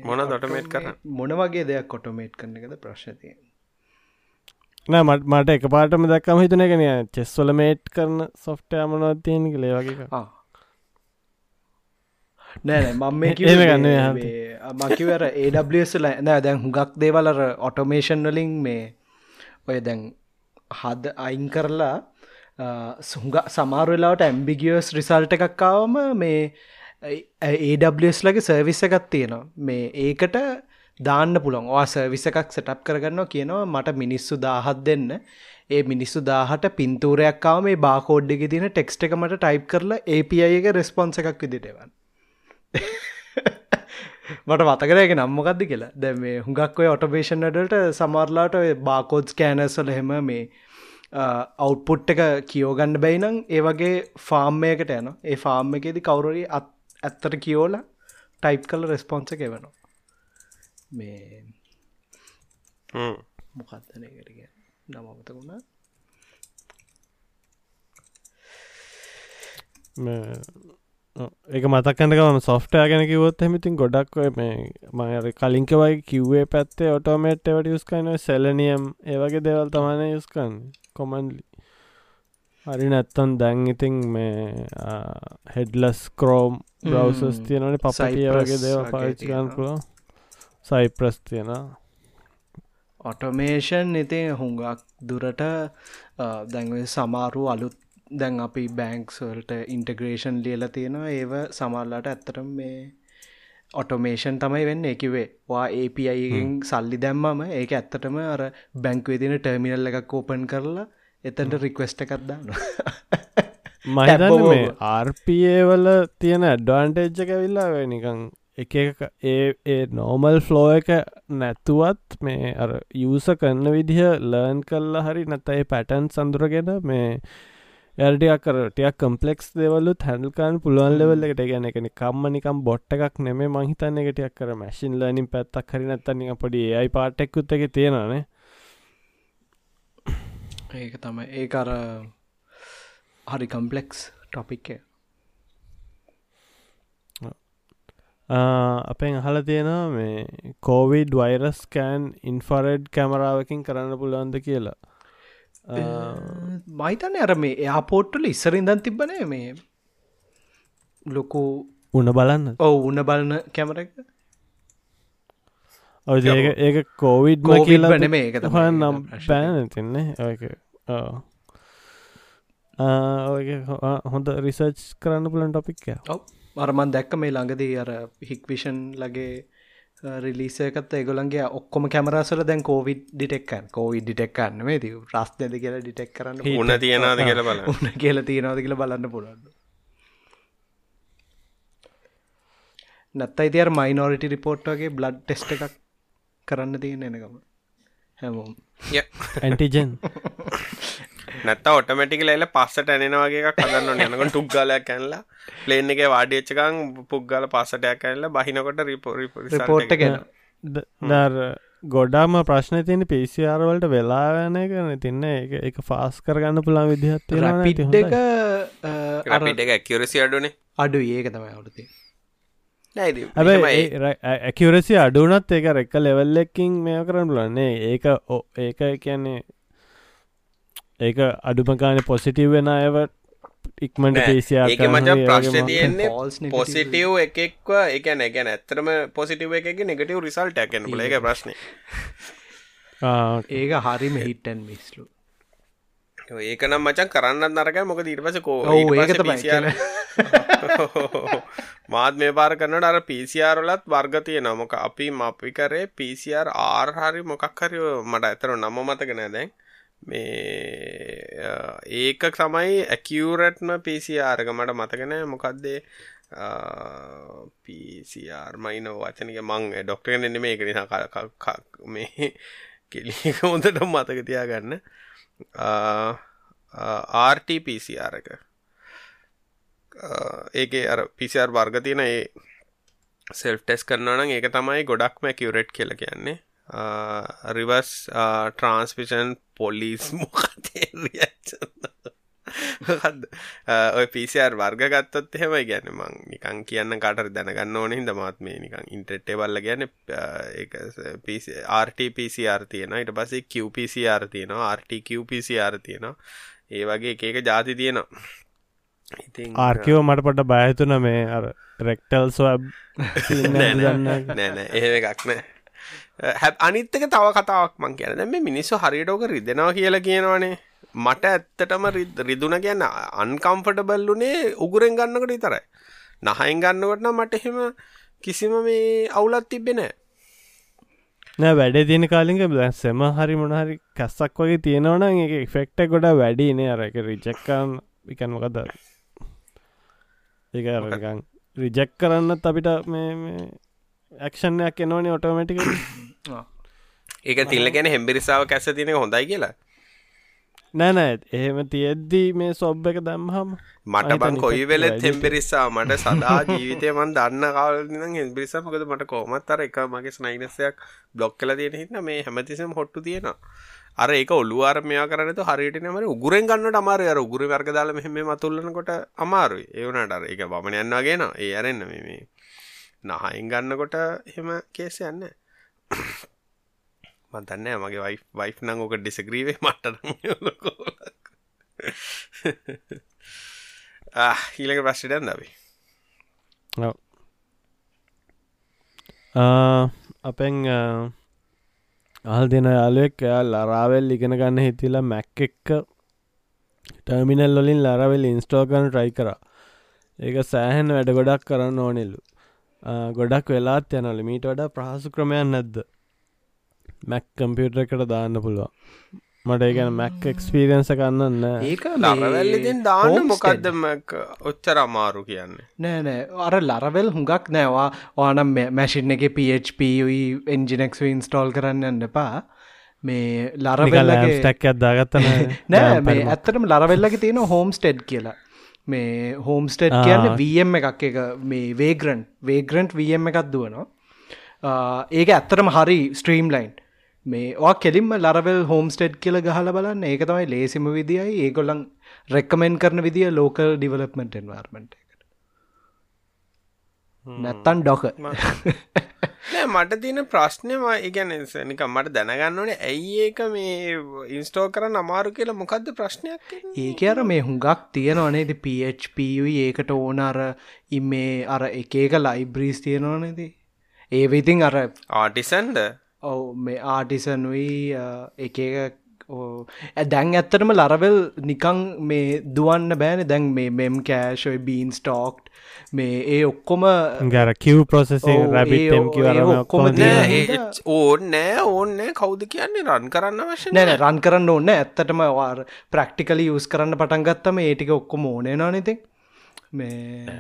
මොන දොටමේට් කර මොන වගේ දෙයක් කොටෝමේට් කරන එකද ප්‍රශ්නතිය නෑ මට මට එක පාටම දක්කම හිතන එකන චෙස්වල මේට් කරන සොෆ්ට අමනොත් තියෙන කලේ වගේ නෑ මම ගන්න මකිවර ඒඩල නෑ දැන් හුඟක් දේවලර ඔටෝමේෂන් වලින් මේ ඔය දැන් හද අයින් කරලා සුංග සමාරවෙලාවට ඇම්බිගියස් රිසල්ට එකක්කාවම මේ ඒඩස් ලගේ සර්විස එකත් තියෙනවා. මේ ඒකට දාන්න පුළොන් වාස විස එකක් සටප් කරගන්න කියනවා මට මිනිස්සු දාහත් දෙන්න. ඒ මිනිස්සු දාහට පින්තූරයක්කාව මේ බාකෝඩ්ඩි තින ටෙක්ස්ට එක මට ටයිප් කරලා API එක රෙස්පොන්ස එකක් විදිටවන් මට මතකරයක නම්මකක්ද කියලා. දැ මේ හුඟක් ඔය ඔටබේෂන් ඩට සමරලාට බාකෝඩ්ස් කෑනස්වල හෙම මේ අවුට්පුට් එක කියෝගන්න බැයිනම් ඒ වගේ ෆාර්ම්මයකට යන ඒ ෆාර්ම් එකෙදි කවුරරි අත් ඇත්තට කියෝල ටයිප් කල රෙස්පොන්ස එක වෙනවා මේ මොකක්දනයකටග නමමතකුණා එක මතක්කන්නකම සොෆ්ටය ගැන කිවොත් හමිතින් ගොඩක් මේ මර කලින්කවයි කිව්වේ පැත්තේ ඔටෝමේට් එවට යුස්කන සෙලනියම් ඒවගේ දෙවල් තමන යුස්කන්න කොමන්ලි හරි නැත්තන් දැන් ඉතින් මේ හෙඩ්ලස් කරෝම් බ්‍රවසස් තියෙනනි පපටිය වගේ දේව පාච්චිකන් පුල සයිප්‍රස් තියෙන ඔටෝමේෂන් ඉතින් හුඟක් දුරට දැන්ව සමාරු අලුත් දැන් අපි බෑංක්ස්වල්ට ඉන්ටග්‍රේෂන් ලියල තියෙනවා. ඒව සමල්ලාට ඇත්තටම මේ ඔටෝමේෂන් තමයි වෙන්න. එකවේ වා APIගෙන් සල්ලි දැම්මම ඒක ඇත්තටම අර බැංක්වේ තින ටර්මිනල් එකක් ඕපන් කරලා එතන්ට රික්වස්ට එකක්දාන්න මහිතන්න මේ ආර්පේ වල තියෙන ඇඩ්වාන්ටේජ්ජ කැවිල්ලා නිකං එක ඒ ඒ නෝමල් ෆ්ලෝ එක නැතුවත් මේ අර යස කන්න විදිහ ලර්න් කල්ලා හරි නැතයි පැටන් සඳුරගෙන මේ එල්ටියක් කර ටියක් කම්පලෙක්ස් දෙවලුත් හැඩල්කාන් පුළුවන් ලෙවල් එකට. ගැන එකන කම්ම නිකම් බොට්ට එකක් නෙමේ මහිතන්න එකටයක් කර මැසින් ලනින් පැත්තක් හරි නැත්තනික පොඩි ඒයි පාටෙක්කුත් එක තියෙනනේ ඒක තමයි. ඒ අර හරි කම්පලෙක්ස් ටොපික්ක අපෙන් අහල තියෙනවා මේ කෝවිඩ් වෛරස් කෑන් ඉන්ෆරෙඩ් කැමරාවකින් කරන්න පුළුවන්ද කියලා. මයිතන්න අර මේ එයාපෝට්ටල ඉස්සරින්දන් තිබ්බනේ මේ ලොකු උන බලන්න. ඔව උන්න බලන කැමර එක. ඔය ඒක කෝවිඩ් කියලා නෙමේ ඒක නම් පෑන තින්නේ ඔය හොඳ රිසර්ච් කරන්න පුලන් ටොපික්ය ඔව අරමන් දැක්ක මේ ළඟදී අර හික්විෂන් ලගේ රිලිසයකත් ඒගොලන්ගේ ඔක්කොම කැමරසල දැන් කෝවිඩ් ඩිටෙක්කන් කෝවි ඩිටෙක්කන්න මේ ති රස් දෙද කියලා ඩිටෙක් කරන්න උන්න තියෙනද කියල බල උන්න කියල තියෙනවද කියලා බලන්න පුළන්න නැත්තයි තියර මයිනෝරිටි රිපෝට්ටගේ බ්ලඩ් ටෙස්ට එකක් කරන්න තියෙන එනකම. හැමෝම්. ඇන්ටිජන් නැත්ත ඔටමටික එල පස්සට ඇනෙනවාගේ එකක් හදන්න යනක ටුක්ගලයක් කැනලා ප්ලේන් එක වාඩියච්චකං පුද්ගල පස්සටයක් කැල්ල බහිනකොට රිපෝ රිපෝට් ගෙන දර් ගොඩාම ප්‍රශ්න තියන පිසිආරවලට වෙලාගන කරන තින්න එක එක ෆාස් කරගන්න පුළා විදිහත් පිට් එක රපිට එක ඇකිරසි අඩුනේ. අඩු ඒක තමයි හැබයි ඇකිවරසි අඩුනත් ඒක රෙක්ක ලෙවල්ලෙක්කින් මෙය කරන්න ලන්නේ ඒක ඒක කියන්නේ ඒක අඩුමකාන පොසිටිව් වෙන අයවට ඉක්මට පේසියා ඒක මච ප්‍රශ්න තියෙන්නේ පොසිටව් එකෙක්ව එකන ගැන ඇත්තරම පොසිටව එක නෙගටව රිසල්ට ඇකන ල එක ප්‍රශ්න. ඒක හරිම හිටන් මිස්ලු ඒක නම් මචන් කරන්න නරක මොක දීර්පස කෝ ඒක මාත් මේ පාර කරනට අර පිසිරලත් වර්ගතිය නමක අපි මපි කරේ පිසිර් ආර් හරි මොකක් හරි මට ඇතර නම මතගෙන දැන් මේ ඒක තමයි ඇකියරට්ම පිසිආරක මට මතකන මොකක්දේ පිසිර් මයින වචනක මං ඩොක්ටරගෙන එන්න මේ එකනිහ මේ කෙලික හොඳට මතක තියාගන්න. ආර්ටපසිආරක ඒක අර පිසිර් වර්ග තියෙන ඒ සෙල් ටෙස් කරනනම් ඒක තමයි ගොඩක්ම කිවරට් කියල කියන්නේ. රිවස් ට්‍රන්ස්පිෂන් පොලිස් මොකතේ ඔය පිසිර් වර්ග ගත්තොත් එහෙම ගැන මං නිකං කියන්න කටර දැනගන්න ඕන හිද මාත් මේ නිකං ඉන්ට්‍රෙට්ේ බල්ල ගැන RTPCR තියෙන ඊට පසේ QPCR තියෙනවා. RTQPCR තියෙනවා. ඒ වගේ එක එක ජාති තියෙනවා. ආර්කෝ මට පොට බයතුන මේ රෙක්ටල් ස්වබ් නෑනෑ එහෙ එකක් නෑ අනිත්තක තව කතාවක් මං කියන දැම මිනිස්සු හරිටෝක රිදෙනවා කියලා කියනවානේ. මට ඇත්තටම රිදුන කියන්න අන්කම්ෆටබල්ලුනේ උගුරෙන් ගන්නකට විතරයි. නහයින් ගන්නවටන මට එහෙම කිසිම මේ අවුලත් තිබෙන නෑ වැඩ තියෙන කාලික සෙම හරි මොනහරි කැස්සක් වගේ තියෙනවන එක ෆෙක්ට ගොඩ වැඩිනේ අර එක රිජෙක්කන් විකන් මොකද ඒ රිජෙක් කරන්නත් අපිට මේ ඇක්ෂණයක් එනවනේ ඔටෝමටික ඒක තිල්ල ගැන හෙම්බිරිසාාව කැස තින හොඳයි කියලා? නෑනෑ එහෙම තියෙද්දී මේ සොබ් එක දම්හම මට බං කොයි වෙල තෙම්පිරිස්සා මට සදා ජීවිතය මන් දන්න කාලන හෙම්බිරිසා මොකද මට කෝමත් අර එක මගේ ස්නයිනසයක් බ්ලොක් කල තියෙන හින්න මේ හැමතිසම් හොට්ටු තියෙනවා. අර ඒක ඔලුවාර මෙයා කරනතු හරියට නම උගුරෙන් ගන්නට අමාර අර උගුර වර්ග දාල මෙහෙම මතුල්ලනකොට අමාරුයි. ඒවනට අර එක බමන යන්නවාගෙන ඒ අරන්න මේ නහයින් ගන්නකොට එහෙම කේස යන්න මතන්න මගේ වයි වයි් නං ඕක ඩිසග්‍රීවේ මට ඊළඟ ප්‍රශ්ටයන් දවී අපෙන් අල් දෙන යාලුවෙක් එයා ලරාවෙල් ඉගෙන ගන්න හිතිලා මැක් එක්ක ටර්මිනල් වලින් ලරවෙල් ඉන්ස්ටෝගන් ට්‍රයි කර. ඒක සෑහෙන් වැඩ ගොඩක් කරන්න ඕනෙල්ලු ගොඩක් වෙලාත් යනල මීට වඩා ප්‍රහසු ක්‍රමයන් නැද්ද? මැක් කම්පියුටර එකට දාන්න පුළුවන්. මට ඒගැන මැක් එක්ස්පිරියන්ස කන්නන්න ඒක ලරවැල්ලිතින් දාන්න මොකක්ද ඔච්චර අමාරු කියන්නේ? නෑ නෑ. අර ලරවෙල් හුඟක් නෑවා ඕනම් මැසින් එක PHPයි එන්ජිනෙක්ස් ඉන්ස්ටෝල් කරන්න යන්න එපා. මේ ලරවෙල්ලගේ ටැක් අදාගත්තන නෑ මේ ඇත්තටම ලරවෙල්ලගේ තියෙන හෝම් ස්ටෙඩ් කියලා මේ හෝම්ස්ටෙඩ් කියන්න වම් එකක්. එක මේ වේගරන්් වේගරන්ට් වම් එකක් දුවනවා. ඒක ඇත්තරම හරි ස්ට්‍රීම් ලයින්් මේ කෙලින්ම ලරවල් හෝම්ස්ටෙඩ් කියල ගහල බලන්න. ඒක තමයි ලේසිම විදියි ඒගොල්ලන් රෙක්කමෙන් කරන විදිිය ලෝකල් ඩිවලප්මට එන්වර්මට එකට. නැත්තන් ඩොක මට තියෙන ප්‍රශ්නයම ඉගැන නික මට දැනගන්න ඕනේ ඇයි ඒක මේ ඉන්ස්ටෝ කරන්න අමාරු කියලා මොකක්ද ප්‍රශ්නයක් ඒක අර මේ හුඟක් තියෙනවනේද පHපයි ඒකට ඕන අර ඉම්මේ අර එක එක ලයිබ්‍රීස් තියෙනවනේද ඒ විතින් අර ආටිසන්ඩ ඔව මේ ආටිසනුයි එක එක දැන් ඇත්තටම ලරවෙල් නිකං මේ දුවන්න බෑන. දැන් මේ මෙම් කෑශොයි බීන් ස්ටෝක්් මේ ඒ ඔක්කොම ගැර කිව් කිවර ඔක්කොම ඕන්න නෑ ඕන්න කවුද කියන්නේ රන් කරන්න වශ නෑන රන් කරන්න ඕන්න ඇත්තටම වාර ප්‍රක්ටිකලි යස් කරන්න පටන් ගත්තම ඒටික ඔක්කොම ඕනේ නනති මේ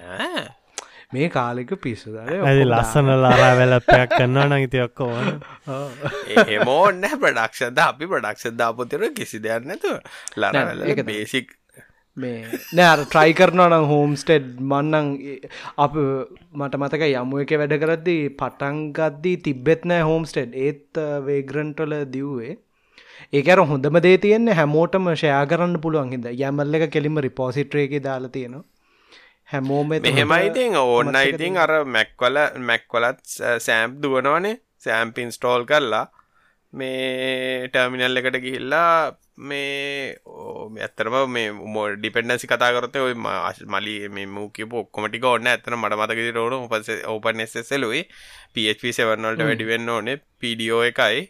මේ කාලෙක පිස්සුද? ඇති ලස්සන ලාරා වෙලපයක් කන්නවා නගති ඔක්කෝන ඒමෝන්න ප්‍රඩක්ෂද අපි ප්‍රඩක්ෂ දාපොතර කිසි දෙයක් නැතු ලරවල බේසික් මේ නෑ ට්‍රයි කරනවා නම් හෝම්ස්ටෙඩ් මන්නං අප මට මතක යමුව එක වැඩ කරද්දී පටන්ගද්දී තිබ්බෙත් නෑ හෝම්ස්ටෙඩ් ඒත් වේග්‍රන්ටොල දිව්වේ. ඒකර හොඳම දේ තියෙන්නේ හැමෝටම ෂයා කරන්න පුළුවන් හිද යමල්ල එක කෙලිම රිපෝසිට්‍රේක දාලා තියෙනවා හැමෝම මෙහෙමයිතින් ඕන්න ඉතින් අර මැක්වල මැක්වලත් සෑම්ප් දුවනවනේ. සෑම්පින් ස්ටෝල් කරලා මේ ටර්මිනල් එකට ගිහිල්ලා මේ ඇත්තරම මේ මෝ ඩිපෙන්ඩසි කතාකරත ඔය මලි මේ මූකිප ඔක්කොමටික ඔන්න ඇතන මට මතක රෝඩ උපස ඕපන් එස්සෙලුයි පH7වල්ට වැඩිවෙන්න ඕනේ. පඩෝ එකයි.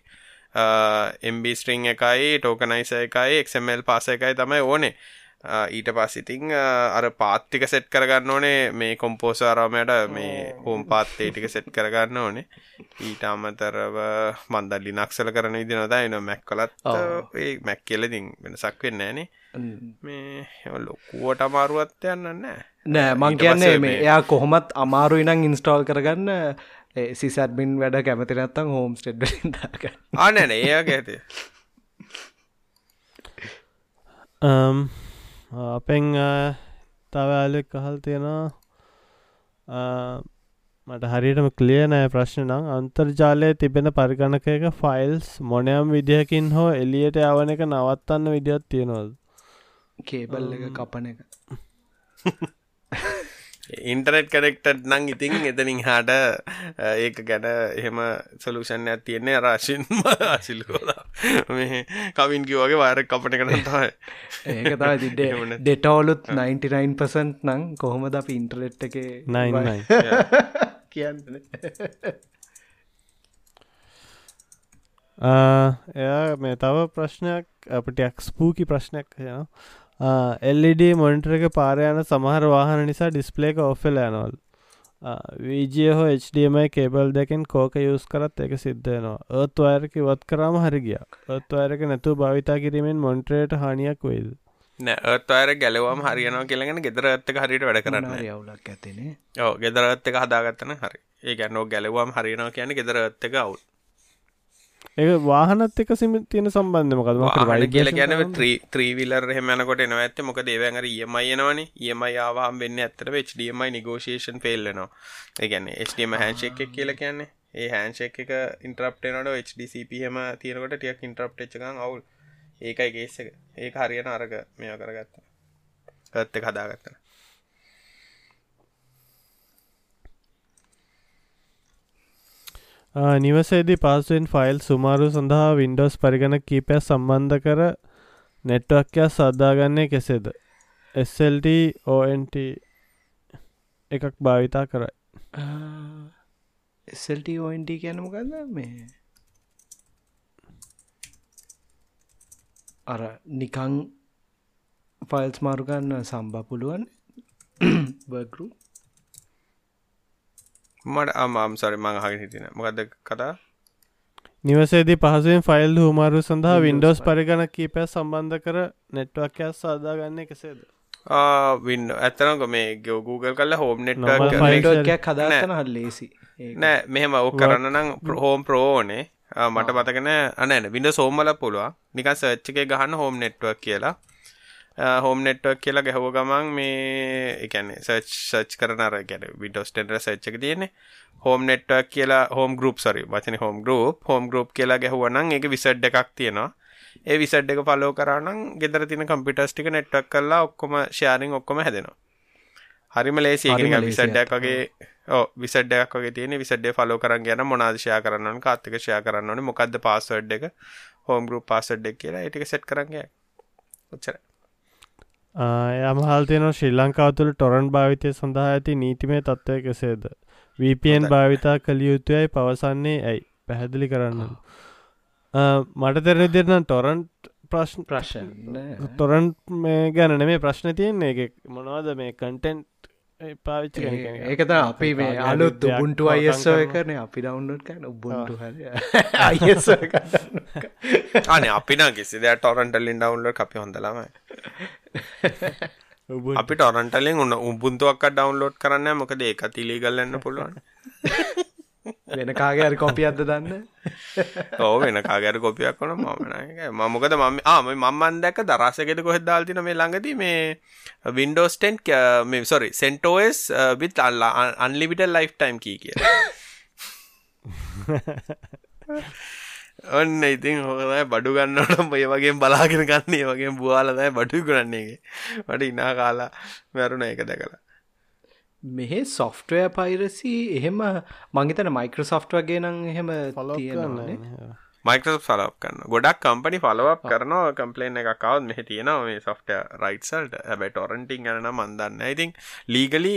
එම්බ ස්ට්‍රිං එකයි ටෝකනයිස එකයි එක්මල් පාස එකයි තමයි ඕනේ ඊට පස්සිතිං අර පාත්තික සෙට් කරගන්න ඕනේ. මේ කොම්පෝස අරාමයට මේ හෝම් පාත්තේ ටික සෙට් කරගන්න ඕනේ. ඊට අමතරව මන්ද ලිනක්සල කරන විදි නොදා එන මැක් කලත් ඒ මැක් කියලදිින් වෙනසක් වෙන්න ෑනේ. මේ ලොකුවට අමාරුවත් යන්න නෑ නෑ මං කියන්නේ මේ එයා කොහොමත් අමාරු ඉනං ඉන්ස්ටෝල් කරගන්න. සිසත්බින් වැඩ කැමති නැත්තම් හෝම් ස්ටෙඩ් ආනන ඒ ඇතේ අපෙන් තව ඇලෙක් අහල් තියෙනවා. මට හරියටම කලිය නෑ ප්‍රශ්න නම්. අන්තර්ජාලය තිබෙන පරිගණකයක ෆයිල්ස් මොනයම් විදිහකින් හෝ එලියට යවන එක නවත්තන්න විදිහත් තියෙනවද? කේබල් එක කපන එක ඉන්ටරෙට් කනෙක්ටඩ් නං ඉතින් එතනින් හාට ඒක ගැන එහෙම සොලූෂන් ඇත් තියෙන්නේ රාශින් ආශිල්කෝලා මේ කවින් කිවගේ වාර කපන කන තමයි. ඒක තයි තිඩේ ඩෙටවලුත් 99% නං කොහොමද අප ඉන්ටරෙට් එක කියන්න? එයා මේ තව ප්‍රශ්නයක් අපට ක්ස්පූකි ප්‍රශ්නයක් යනවා එල්ඩ මොනිටර එක පාරයන සමහර වාහන නිසා ඩිස්පලේක ඔෆෙල් ඇනවල් වීජය හෝ HDMI කේබල් දෙකෙන් කෝක යුස් කරත් එක සිද්ධයනවා ඒත් අයරක වත් කරාම හරිගිය ඒත් අයරක නැතු භවිතා කිරීමෙන් මොන්ට්‍රේට හානියක් වෙයිද? නෑත් අයර ගැලවම් හරියනවා කියලගෙන ගෙදර ඇත්තක හරිට වැඩ කරන්න යවුලක් ඇතිනේ ඕ ගෙදරත් එක හදාගත්තන හරි. ඒ ගැන්නෝ ගැලවම් හරිනවා කියන ගෙදර ඇත්ත එක අවුල් ඒ වාහනත් එක සිම තියෙන සම්බන්ධ මොකද වාහන කියල ගැනව ත්‍රීවිලර් හෙමනකොට එනව. ඇත්ත මොක දේවර ඒමයි එනවනේ. ඒමයි ආවාම් වෙන්න ඇත්තට HDMI නිගෝෂේෂන් ෆෙල්ලනවා ඒගැන්න HDM හැන්ශෙක් එක් කියල කියන්නේ. ඒ හැන්ශෙක් එක ඉන්ට්‍රප්ටනට HDCP හම තියෙනකොට ටියක් ඉන්ට්‍රප් එකක් අවුල්. ඒකයි කේස් එක. ඒක හරියන අරග මෙයා කරගත්ත. හත් එක හදාගත්තන නිවසේදී පාසුවෙන් ෆයිල් සුමාරු සඳහා වින්ඩෝස් පරිගණ කීපයක් සම්බන්ධ කර නෙට්වක්කයක් සද්දාගන්නේ කෙසේද? SLT ONT එකක් භාවිතා කරයි. එසල්ට ඔන්ට කියනමකද මේ අර නිකං ෆයිල්ස් මාරුගන්න සම්බා පුළුවන් බර්ගරු මට අමාම් සරි මං හගෙන හිටින මොකක්ද කතා? නිවසේදී පහසුවෙන් ෆයිල් හුමාරු සඳහා වින්ඩෝස් පරිගණ කීපයක් සම්බන්ධ කර නෙට්වක්කයක් සාදාගන්නේ කෙසේද වින්න ඇතනක මේ ගෝ Google කල්ල හෝම් ටෝකයක් හදාතන හල්ලේසි නෑ. මෙහෙම ඔක් කරන්න නම් හෝම් ප්‍රෝනේ මට මතකන අනන විඩ සෝම්මල පුළුවන්. නිකන් සර්ච්ච එක ගහන්න හෝම් නෙට්වක් කියලා හෝම් නෙට්වක් කියලා ගැහව ගමන් මේ එකන සර්ච් සර්ච් කරන අර ගැන විඩෝස් ටෙන්ඩර සර්ච් එක තියෙන්නේ. හෝම් නෙට්වක් කියලා හෝම් ගරුප් සරි වචන හෝම් ගරුප් හෝම් ගරුප් කියලා ගැහුවනම් එක විසඩ් එකක් තියෙනවා. ඒ විසඩ් එක පලෝ කරනම් ගෙදර තින කම්පිටස් ටික නෙට්වක් කරලා ඔක්කොම ශාරිං ඔක්කොම හැදෙනවා. හරිම ලේසි විසඩ්ඩක් වගේ ඕ විසඩ්ඩයක් වගේ තියෙන විසඩ්ඩේ ෆලෝ කරන් ගැන මොනාදශයා කරන්න කාත්තක ෂයා කරන්න ඕනේ. මොකක්ද පාස්වර්ඩ් එක? හෝම් ගරුප් පාසඩ් එක කියලා ඒටික සෙට් කරන්න ඔච්චර යමහල්තියන ශ්‍රී ලංකාව තුළ ටොරන් භාවිතය සඳහා ඇති නීතිමේ තත්ත්වය කෙසේද VPN භාවිතා කළ යුතුයයි පවසන්නේ ඇයි? පැහැදිලි කරන්න. මට තෙරෙන දෙරන ටොරන්ට් ප්‍රශ්න ප්‍රශ්න තොරන්ට් මේ ගැන මේ ප්‍රශ්න තියන්නේ. එක මොනවද මේ කන්ටෙන්ට් පාවිච්ච ඒකත අපි මේ අලුත් උබුන්ටු අයිස්ෝ කරන අපි ඩවන්ලෝඩ් කන උබුන්ටු හර. අයිස් අනේ අපි නම් කිසි දෙයක් ටොරන්ටලින් ඩවුන්ලෝඩ් අපි හොඳලමයි අපි ටොරන්ටලින් උන්න උබුන්තුවක් ඩවුන්ලෝඩ් කරන්න මොකද ඒකත් ඉලීගල් වෙන්න පුළුවන්. වෙන කාගර කොපි අද දන්න? ඕ වෙන කාගර කොපියක් වන මමනක මමොකද මම ආම මම්මන් දැක දරසගෙද කොහෙද දාල්තින මේ ළඟදී මේ වින්ඩෝස් ටෙන්් මේ සොරි සෙන්ටෝස් විත් අල්ලා අන්ලිමිට ලයිෆ් ටයිම් කී කිය ඔන්න ඉතින් හොකදයි බඩු ගන්නට ඔය වගේ බලාගෙන ගන්න වගේ බුවාලදයි බඩු කරන්නේගේ මට ඉනා කාලා මැරුණ එක දැකලා. මෙහෙ සොෆ්ටවය පයිරසි එහෙම මංගතන මයික්‍ර සොෆ්ට වගේ නම් එහෙම තියෙනවානේ. මයිකල් ෆලප් කරන්න ගොඩක් කම්පනි ෆලවක් කරනවා. කම්පලේන් එක කවත් මෙහ තියෙනවා මේ සොෆ්ට රයිට්සල්ට හැබැ ටොරන්ටිං ගන මන්දන්න ඉතින් ලීගලි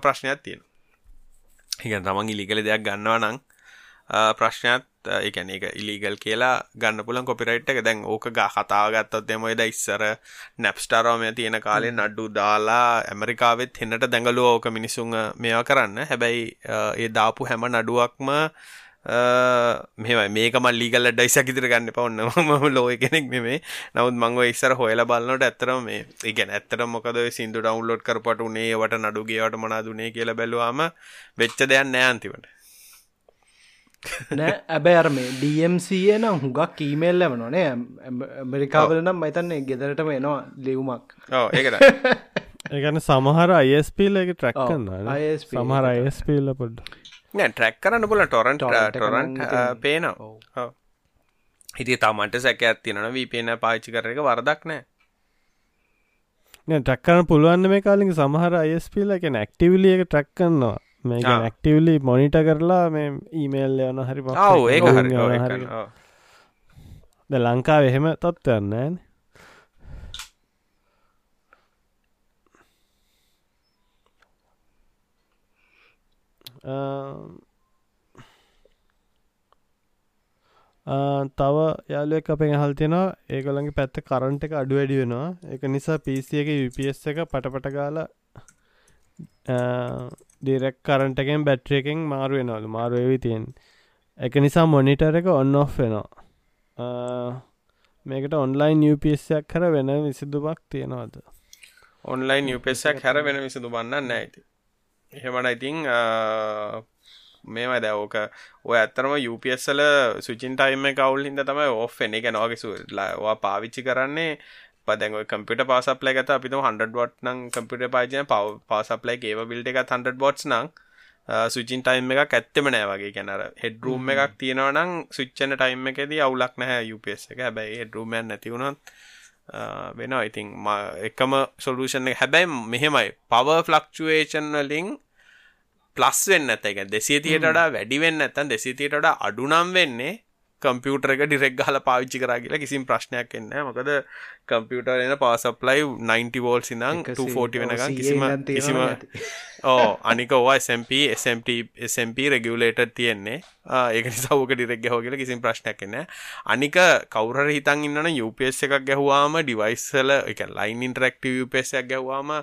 ප්‍රශ්නයක් තියෙන හිගන් තමන් ඉලිගල දෙයක් ගන්නවා නං ප්‍රශ්නයක් එකන එක ඉලිගල් කියලා ගන්න පුලන් කොපිරයිට් එක. දැන් ඕක ගා කතාගත්තත් දෙමොයද ඉස්සර නැප්ස්ටාරෝමය තියෙන කාලේ නඩ්ඩු දාලා ඇමරිකාවෙත් හෙන්නට දැඟලුව ඕක මිනිසුන් මේවා කරන්න. හැබැයි ඒ දාපු හැම නඩුවක්ම මෙමයි මේකම ලීගල ඩයිසක් ඉදිර ගන්න පවන්න ම ලෝය කෙනෙක් නෙමේ නවත් මංව ඉස්සර හොයල බලන්නට ඇත්තරම මේ ඉගැන ඇත්තට මොකද සිින්දු ඩවන්ලෝඩ් කරපට උනේ වට නඩුගේවට මනාදුනේ කියලා බැලවාම වෙච්ච දෙයක් නෑන්තිවට නෑ ඇබැ අර මේ DMCය නම් හුඟක් කීමේල් ලැම නොනේ ඇමරිකාවල නම් මයිතන්නේ ගෙදරටම එනවා ලිව්මක් ඒකට ඒගන සමහර අයිස්පීල එක ට්‍රැක් කන්න ISP සමහර අයිස්පීල්ල පොඩ් නෑ ට්‍රැක් කරන්න පුල ටොරන්ට ටොරන්ට පේනවා. ඔව්. හිති තමන්ට සැක ඇත්තිනන වීපේන පාච්චි කර එක වරදක් නෑ. ටැක්කන පුළුවන්න මේ කාලින් සමහර අයිස්පීල එක නැක්ටිවිලිය එක ට්‍රැක් කන්නවා මේ ආ. නැක්ටිවලි මොනිට කරලා මේ ඊමේල් යන හරි ඒක ඔවුන් හරි. ද ලංකාව එහෙම තත්ත්වන්න තව යාලුවක් අපෙන් හල් තියෙනවා ඒගොලන්ගේ පැත්ත කරන්ට එක අඩු වැඩි වෙනවා එක නිසා පිසි එක UPS එක පටපට ගාල ඩිරෙක් කරන්ටකෙන් බැට්‍රිය එකෙන් මාරු වෙනවලු මාරු වෙවි තියෙන් එක නිසා මොනිටර එක ඔන්න ඔෆ් වෙනවා. ආ, මේකට ඔන්ලයින් UPSයක් කර වෙන විසිදුමක් තියෙනවද? ඔන්ලයින් යුපෙසක් හැර වෙන විසිදු බන්න නෑති එහෙමට ඉතිං මේම දැවෝක ඔය ඇත්තරම යුපසල සුචින් ටයිම කවුල් හිද තමයි ඔෆ් එන එක නොගසු වා පාවිච්චි කරන්නේ පදැන් කම්පිට පාසප්ලයි ගත අපිතු හන්ඩ බොට් නං කම්පිට පාජන පව පාසප්ලයි ඒව බිල්ට එක හන්ඩ බොට්ස් නං සුචින් ටයිම් එකක් ඇත්තෙම නෑ වගේ. කැනර හෙඩරුම් එකක් තියෙනවනම් සුච්චන ටයිම් එකෙදී අවුලක් නැහැ යුපස් එක. හැබැයි හෙඩරුමන් නැතිවුණොත් වෙන ඉතින් එකම සොලූෂන් එක. හැබැයි මෙහෙමයි. පව ෆලක්චුවේෂන් වලින් ප්ලස් වෙන්න ඇත එක දෙසිතියට වඩා වැඩිවෙන්න ඇතන් දෙසිතියට වඩා අඩුනම් වෙන්නේ කම්පියුටර එක ඩිරෙක් හල පාවිච්චි කරා කියලා කිසිම ප්‍රශ්නයක් එන්න මොකද කම්පියුටර් එන පාසප්ලයි 90 වෝල් සිනම් 240 වෙනකම් කිසිම කිසිම ඕ අනික ඕවා SMP SMP SMP රෙගියුලේටර් තියෙන්නේ. ඒක නිසා ඕක ඩිරෙක් ගැහුවා කියලා කිසිම ප්‍රශ්නයක් නැහැ. අනික කවුරු හරි හිතන් ඉන්නවනම් UPS එකක් ගැහුවාම ඩිවයිස් වල ඒ කියන්නේ ලයින් ඉන්ටරැක්ටිව් UPS එකක් ගැහුවාම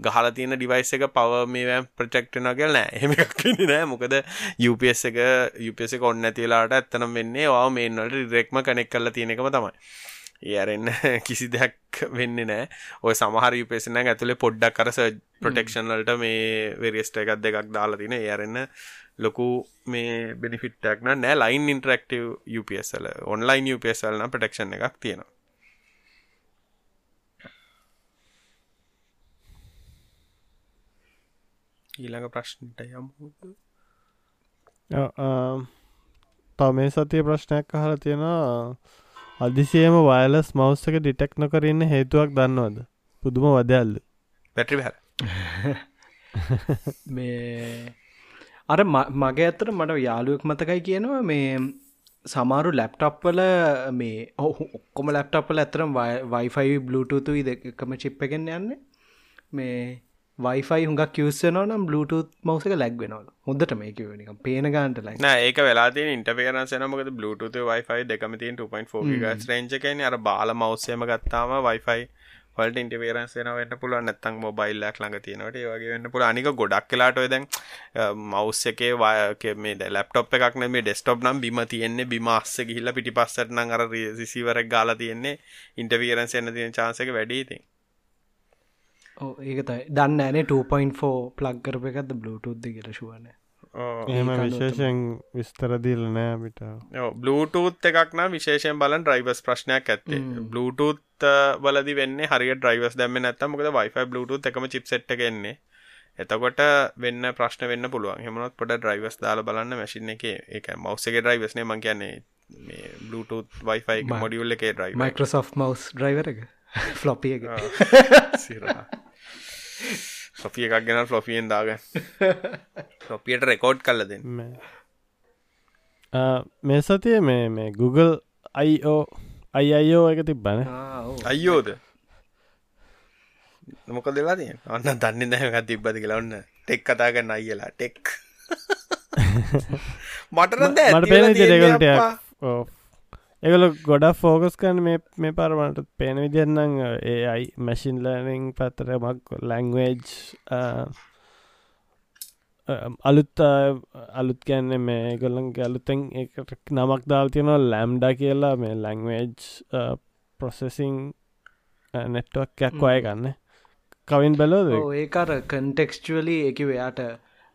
ගහලා තියෙන ඩිවයිස් එක පවර් මේවෙන් ප්‍රොටෙක්ට් වෙනවා කියලා නෑ එහෙම එකක් වෙන්නේ නෑ මොකද UPS එක UPS එක ඔන් නැති වෙලාවට ඇත්තනම් වෙන්නේ ඔයාව මේන් වලට ඩිරෙක්ට්ම කනෙක්ට් කරලා තියෙන එකම තමයි ඒ අරෙන්න කිසි දෙයක් වෙන්න නෑ. ඔය සමහර යුපේසන ඇතුළේ පොඩ්ඩක් කර ප්‍රොටෙක්ෂන්ලට මේ වෙරියස්ට එකක් දෙකක් දාලා තින. ඒරන්න ලොකු මේ බෙනිෆිට්ටක්න නෑ. ලයින් ඉන්ටරක්ටව UPSල ඔන්ලයින් UPSල්න ප්‍රටෙක්ෂන් එකක් තියෙනවා. ඊළඟ ප්‍රශ්නට යමු. තව මේ සතිය ප්‍රශ්නයක් අහලා තියෙනවා අදිසියම වයලස් මවස් එක ඩිටෙක් නොකරන්න හේතුවක් දන්නවද? පුදුම වදයල්ද? පැටි හැර මේ අර මගේ ඇත්තට මට යාලුවෙක් මතකයි කියනවා මේ සමාරු ලැප්ටප්වල මේ ඔක්කොම ලැප්ටප්ල ඇතරම් වයිෆයි බලුටතු දෙකම චිප්පගෙන් යන්න. මේ වයිෆයි හුඟක් කිවස්සන නම් බලුටත් මවසක ලැක්වෙනවල හොඳට මේක පේන ගන්ට ලයි ඒක වෙලා ඉන්ටපේරන මොක බලුට වයිෆයි දෙකමති 2.4 රේජකන අර බාල මවස්සයම ගත්තාම වයිෆයි වලට ඉන්ටවේරන්සේන වෙන්න පුළුව නැත්තං මොබයිල්ලක් ළඟ තියෙනට වගේ වෙන්න පුළ අනික ගොඩක් කලාට දැන් මවස් එකේ වායක මේ ලැප්ටොප් එකක් මේ ඩෙස්ටොප් නම් බිම තියෙන්නේ. බිම අස්ස ගිහිල්ල පිටි පස්සටනම් අර සිසිවරක් ගාලා තියෙන්නේ. ඉන්ටවීරන්ස එන්න තියෙන චාන්සක වැඩීතින් ඒක තයි දන්න ඇනේ 2.4 ප්ලක් කරප එකක්ද බලුටුද්ද කියලශුවන එම විශේෂෙන් විස්තරදිල් නෑ පිට බලුටූත් එකක් නම් විශේෂයෙන් බලන් ඩ්‍රයිවස් ප්‍රශ්නයක් ඇත්තේ. බලුටූත් වලදි වෙන්න හරි ඩ්‍රයිවස් දැම නැත්තම මොකද වයිෆයි බලුටූත් එකම චිප්සෙට් එකෙන්නේ එතකොට වෙන්න ප්‍රශ්න වෙන්න පුළුවන්. හෙමනොත් පොඩ ඩ්‍රයිවස් දාල බලන්න මැසින් එක. එක මවස්සගේ ඩ්‍රයිවස්නේ මං කියන්නේ. මේ බලුටූත් වයිෆයි මොඩියුල්ල එකේ ඩ්‍රයි මයිකෝසෝ් මවස් ඩ්‍රයිවර එක? ෆ්ලොපිය එක. සිරා සොෆිය එකක් ගෙන ෆ්ලොෆියෙන් දාග ෆ්ලොපියට රෙකෝඩ් කල්ල දෙන්න. මේ. සතිය මේ මේ Google අයිෝ අයියෝ එක තිබ්බන. අයියෝද මොක දෙලා තිය ඔන්න දන්න දැහ තිබ්බති කියලා. ඔන්න ටෙක් කතා කරන්න අයිලා ටෙක් මටරද මට පෙන ඒගල ගොඩක් ෆෝකස් කන් මේ පරමට පේන විදින්නම් ඒ අයි මැසින් ලනිං පත්තර මක් ලැංවේජ් අලුත් අලුත් කියන්න මේ ගොල්ලන්ගේ අලුතෙන් එකට නමක් දාල් තියෙනවා ලැම්ඩා කියලා මේ ලැංවේජ් ප්‍රොසෙසිං නෙට්වක් අය ගන්න කවින් බැලෝද ඒකර කන්ටෙක්ස්ටලි එක එයාට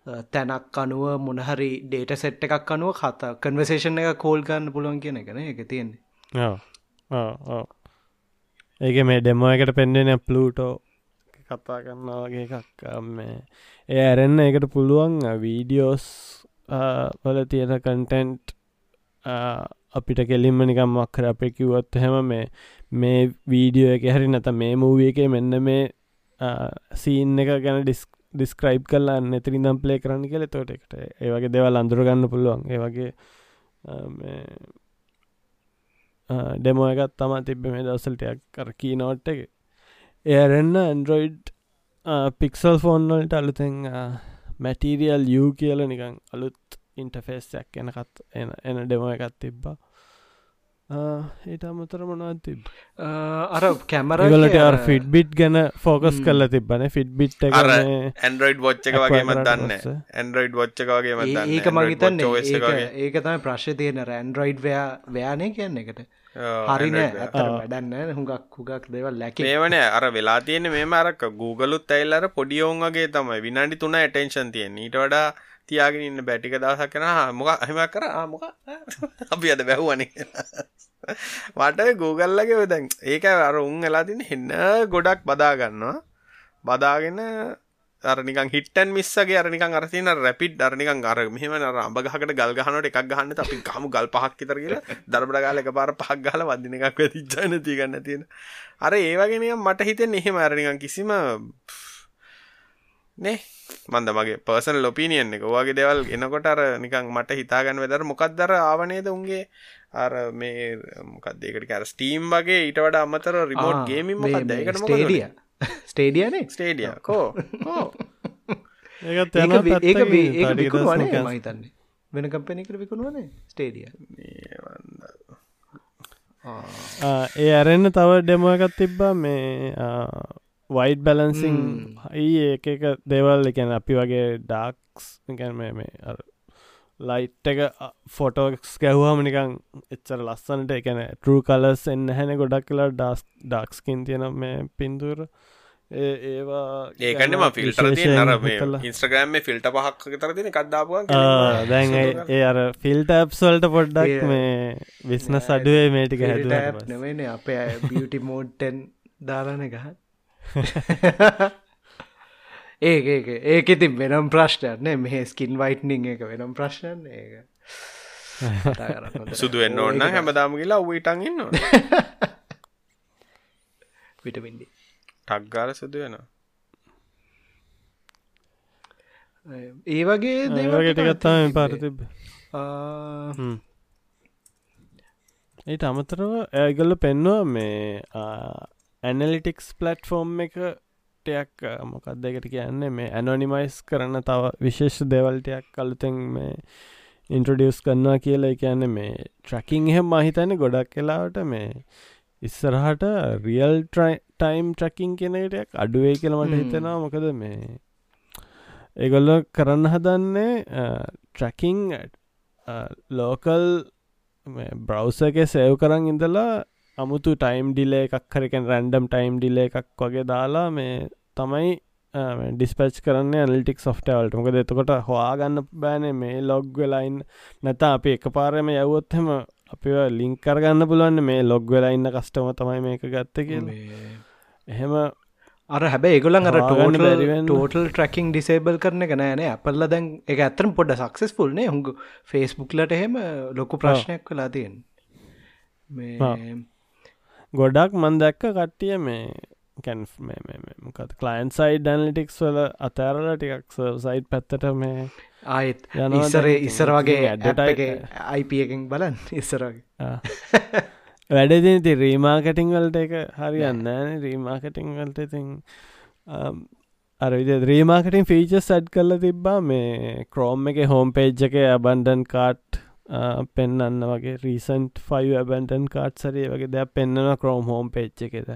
තැනක් අනුව මොනහරි ඩේට සෙට් එකක් අනුව කතා කන්වසේෂන් එක කෝල් ගන්න පුළුවන් කියන එකන එක තියෙන්නේ. ඒක මේ ඩෙමෝ එකට පෙන්ඩෙන පලූටෝ කතා කරන්නවාගේ එකක්. මේ ඒ ඇරෙන්න එකට පුළුවන් වීඩියෝස් වල තියෙන කන්ටෙන්ට් අපිට කෙලින්ම නිකම් මක්කර අප කිව්වොත් හෙම මේ මේ වීඩියෝ එක හරි නැත මේ මූවිය එක මෙන්න මේ සීන් එක ගැන ඩිස්ක් ඩිස්ක්‍රයිබ් කරලා නැතිරිදම් පලේ කරන්න කියල. තෝට එකට ඒවගේ දෙවල් අඳුරගන්න පුළුවන්. ඒවගේ ඩෙමෝ එකත් තම තිබ්බ මේ දවසල්ටයක් කර කී නෝට් එක. එරෙන්න ඇන්ඩරොයිඩ් පික්සල් ෆෝන්වලට අලුතෙන් මැටීරියල් යූ කියල නිකං අලුත් ඉන්ටෆේස්යක් එනකත් එන එන ඩෙමෝ එකත් තිබ්බා. ඒට අමතර මොනවත් තිබ අර කැමරලට ෆිට් බිට් ගැන ෆෝකස් කල්ල තිබන ෆිට් බිට් ඇන්ඩරෝයිඩ් වොච්ච එක වගේම දන්න ඇන්ඩරෝයිඩ් වොච්ච වගේ ඒක මගතන්න ඒක තමයි ප්‍රශ් තියෙන රැන්ඩරෝයිඩ් වයා ව්‍යානය කියන්න එකට හරින වැඩන්න හුඟක් හුගක් දෙවල් ලැක. ඒවන අර වෙලා තියෙන මේ අරක Googleුත් ඇල්ලර පොඩියෝන්ගේ තමයි. විනාඩි තුන ඇටෙන්ශන් තියෙන් ඊට වඩා තියාගෙන ඉන්න බැටික දවසක් කන මොක අහමක් කර? මොක අපි අද බැහුවනි. මට ගූගල්ලගේ දැන් ඒක අර උන් එලා තින එන්න ගොඩක් බදාගන්නවා බදාගෙන අරනිකන් හිටන් මිස්සගේ අරනිකන් අරතින රැපිඩ් අරනිකන් අර මෙහම අර අඹගහකට ගල් ගහනට එකක් ගහන්න අපි ගම ගල් පහක් විතර කියලා. දරබඩ ගාල එක පාර පහක් ගහලා වදින එකක් වෙතිච්චාන තිගන්න තියෙන අර ඒවගෙන මට හිතෙන් එහෙම අරනිකන් කිසිම නේ? මන්ද මගේ පර්සන ලොපිනියන් එක. ඔයාගේ දෙවල් එනකොට අර නිකන් මට හිතාගන්න වෙදර මොකක්දර ආවනේද උන්ගේ? අර මේ මොකක්දේකට කර ස්ටීම් වගේ ඊට වඩා අමතර රිමෝට් ගේමින් මොකක්ද ඒකට ස්ටේඩිය ස්ටේඩියනේ ස්ටේඩිය කෝ? ඒකත් ඒක මම හිතන්නේ? වෙන කම්පැනිකට විකුණුවනේ ස්ටේඩිය ආ, ඒ ඇරෙන්න තව ඩෙම එකත් තිබ්බා. මේ වයිඩ් බැලන්සිං හයි ඒක එක දෙවල් එකැන අපි වගේ ඩාක්ස් එකැන මේ මේ අර ලයිට් එක ෆොටෝක්ස් ගැහ්වාම නිකං එච්චර ලස්සනට එකන ටරු කලස් එන්න හැන ගොඩක් කියලා ඩස් ඩක්ස්කින් තියෙන මේ පින්තුර ඒ ඒවා ඒකන්නම ගැන ෆිල්ටර තිය විශේෂයෙන් නර මේ හිතලා. ඉන්ස්ට්‍රගෑම් ෆිල්ට පහක් තර තින කක්දාපුුවන් ආ, දැන් ඒ- ඒ අර ෆිල්ට ඇප්ස්වල්ට පොඩ්ඩක් ඒ- මේ විස්නස් අඩුවේ මේටික හැද නෙවෙන අපේ බියටි මෝඩ්ටෙන් දාලාන ගහ ඒක ඒක. ඒක ඉතින් වෙනම් ප්‍රශ්ටයන මේ ස්කින් වයිට්නිං එක වෙනම් ප්‍රශ්නයන් ඒක. සුදු වෙන්න නෑ. ඔන්න ඒක හැමදාම කියලා ඔවටන් ඉන්න විටමින්ඩි ටක්ගාල සුදු වෙන ඒ වගේ දේවල් ටිකක් ඒගටගත්තාම තිබ්බේ. පාර තිබ ආ, ඒට අමතරව ඇගල්ල පෙන්වා මේ ඇනලිටික්ස් පලට්ෆෝර්ම් එක ටයක් මොකක් දෙකට කියන්නේ? මේ ඇනොනිමයිස් කරන තව විශේෂ දෙවල්ටයක් කළුතෙන් මේ ඉන්ට්‍රඩියස් කරන්නවා කියලා. කියන්න මේ ට්‍රකින් එහෙම මහිතන ගොඩක් කලාවට මේ ඉස්සරහට රියල් ටයිම් ට්‍රකින් කෙනටයක් අඩුවේ කියලමට. හිතෙනවා. මොකද මේ ඒගොල්ල කරන්න හදන්නේ ට්‍රකින් ලෝකල් බ්‍රව්සගේ සේව් කරන්න ඉඳලා අමුතු ටයිම් ඩිලේ එකක් කරකෙන් රැන්ඩම් ටයිම් ඩිලේ එකක් වගේ දාලා මේ තමයි ඩිස්පච් කරන්න ඇනලිටික් සොෆ්ටවල්ට මොකද එතකොට හවාගන්න බෑනේ මේ ලොග් වෙලයින් නැත අපි එක පාරම යවොත්හෙම අපි ලිංක් කරගන්න පුළුවන් මේ ලොග් වෙලා ඉන්න කස්ටම තමයි මේක ගත්ත කියලා. මේ එහෙම අර හැබැ ඒගොලන් අර. ටෝටල් ට්‍රකින් ඩිසේබල් කරන එක නෑනේ අපල්ල දැන් එක ඇතරම් පොඩ සක්සෙස් පුල්නේ හුඟ ෆේස්බුක්ලට එහෙම ලොකු ප්‍රශ්නයක් වෙලා තියෙන්. ගොඩක් මන් දැක්ක කට්ටිය මේ කැන් මොකත් කලයින් සයිඩ් ඩැනලිටික්ස් වල අතෑරල ටිකක් සයිට් පැත්තට මේ ආයෙත් ඉස්සර ඉස්සර වගේ advertise- ඇඩ්ටයි අයිප එකෙන් බලන් ඉස්සරගේ වැඩදින ති රීමාකටිං වලට එක හරියන්න රීමාකටිං වලට ඉතින් අරවිද රීමාකටින් ෆීච සඩ් කරල තිබ්බා. මේ ක්‍රෝම් එක හෝම් පේජ් එක ඇබන්ඩන් කාට් පෙන්න්න වගේ රීසන්ට් ෆයි ඇබන්ටන් කාට් සරිය වගේ දෙයක් පෙන්න්නන ක්‍රෝම් හෝම් පේච් එකෙද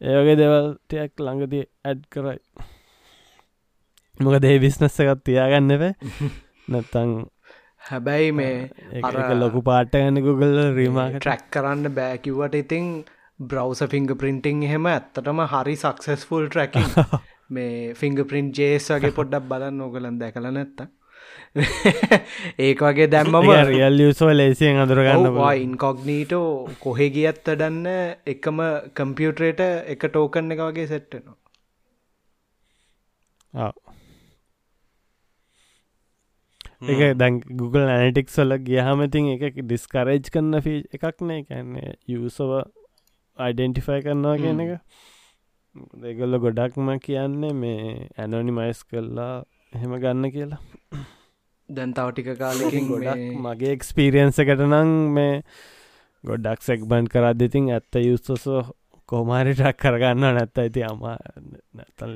ඒවගේ දෙවල්ටයක් ළඟදී ඇඩ් කරයි මොක දේ බිස්නස්ස එකත් තියාගන්නව නැත්තං හැබැයි මේ ලොකු පාටගන්න ගුගල් රීමාකට ට්‍රැක් කරන්න බෑකිවට ඉතිං බ්‍රවස ෆිංග පින්ටිං එහෙම ඇත්තටම හරි සක්සෙස්ෆුල් ට්‍රැකින් මේ ෆිංග පින්ට් ජේස් වගේ පොඩ්ඩක් බලන්න ඕගලන් දැකල නැත්ත ඒක වගේ දැම්මම රියල් යුසෝ ලේසියෙන් අදුරගන්න ඉන්කොග්නීටෝ කොහෙ ගියත් ඩන්න එකම කම්පියුටරේට එක ටෝකන් එක වගේ සෙට්ටනවා එක දැන් Google ඇනටික් සොල ගියහමතින් එක ඩිස්කරේජ් කරන්න ෆී එකක් නෑ. කැන්නේ යසව අයිඩෙන්ටිෆයි කරනවා කියන එක. දෙගොල්ල ගොඩක්ම කියන්නේ මේ ඇනොනිමයිස් කරලා එහෙම ගන්න කියලා දැන් තව ටික කාලෙකින් ගොඩක් මගේ එක්ස්පීරියන්ස එකට නං මේ ගොඩක් සෙක්බන්් කරදදිතින් ඇත්ත යුස්තසෝ කෝමාරිටක් කරගන්න නැත්ත ඇති අම නැතන්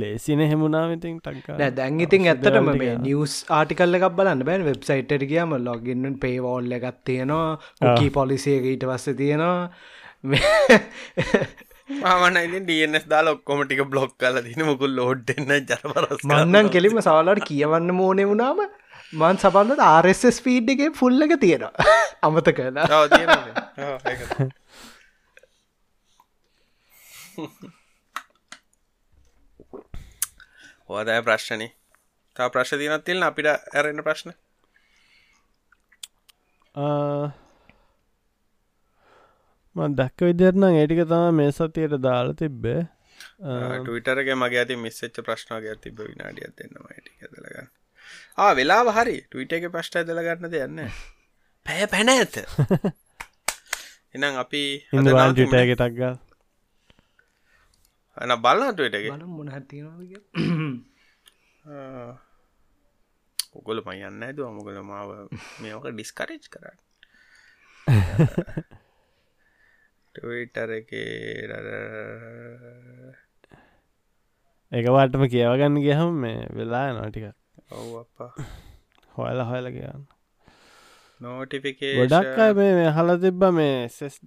ලේසින හෙමුණනාවතින් ටක් නෑ දැන් ඉතින් ඇත්තටම මේ නිියස් ආටිකල්ල එකක් බලන්න බෑන්. වෙබ්සයිට් ගියම ලොගින්න පේවෝල්ල එකත් තියෙනවා. කී පොලිසියක ඊට වස්ස තියෙනවා. මන ඉතින් ඩස් දාල ඔක්කොම ටික බ්ලොක් කල තින මුකුල් ලෝඩ් එන්න ජරපරස් මන්නන් කෙලිම සවලට කියවන්න මෝනේ වුණාම මන් සබන්නට ආරෙස් පීඩ් එක ෆුල්ල එක තියෙනවා. අමත කලා ඕදෑ ප්‍රශ්නය තා ප්‍රශ් තිනත් තිල්න? අපිට ඇරෙන ප්‍රශ්න? ම දක්ක විදිරනම් ඒටික තම මේ සතියට දාල තිබ්බේ. ටවිටරගේ මගේ ඇති මිස්සච්ච ප්‍රශ්නාවගේ තිබ විනාඩියත් දෙන්නවා ටික දලගන්න ආ වෙලා හරි. ටවිට එක ප්‍රශ්ට දලගන්න දෙයන්න පැය පැන ඇත. එනම් අපි ඉන්දවාන් ටටගේ ටක්ගල් එන බලන්නටටගේ ඔගොල මයන්න ඇද අමුගල මාව මේක ඩිස්කරේජ් කරන්න. ටවිටර එක එකවාටම කියවගන්න ගහම මේ වෙලා නොටික ඔව් අපා හොයල හොයල කියන්න නෝටිෆිකේ ගොඩක් අය මේ හල තිබ්බ මේ සෙස්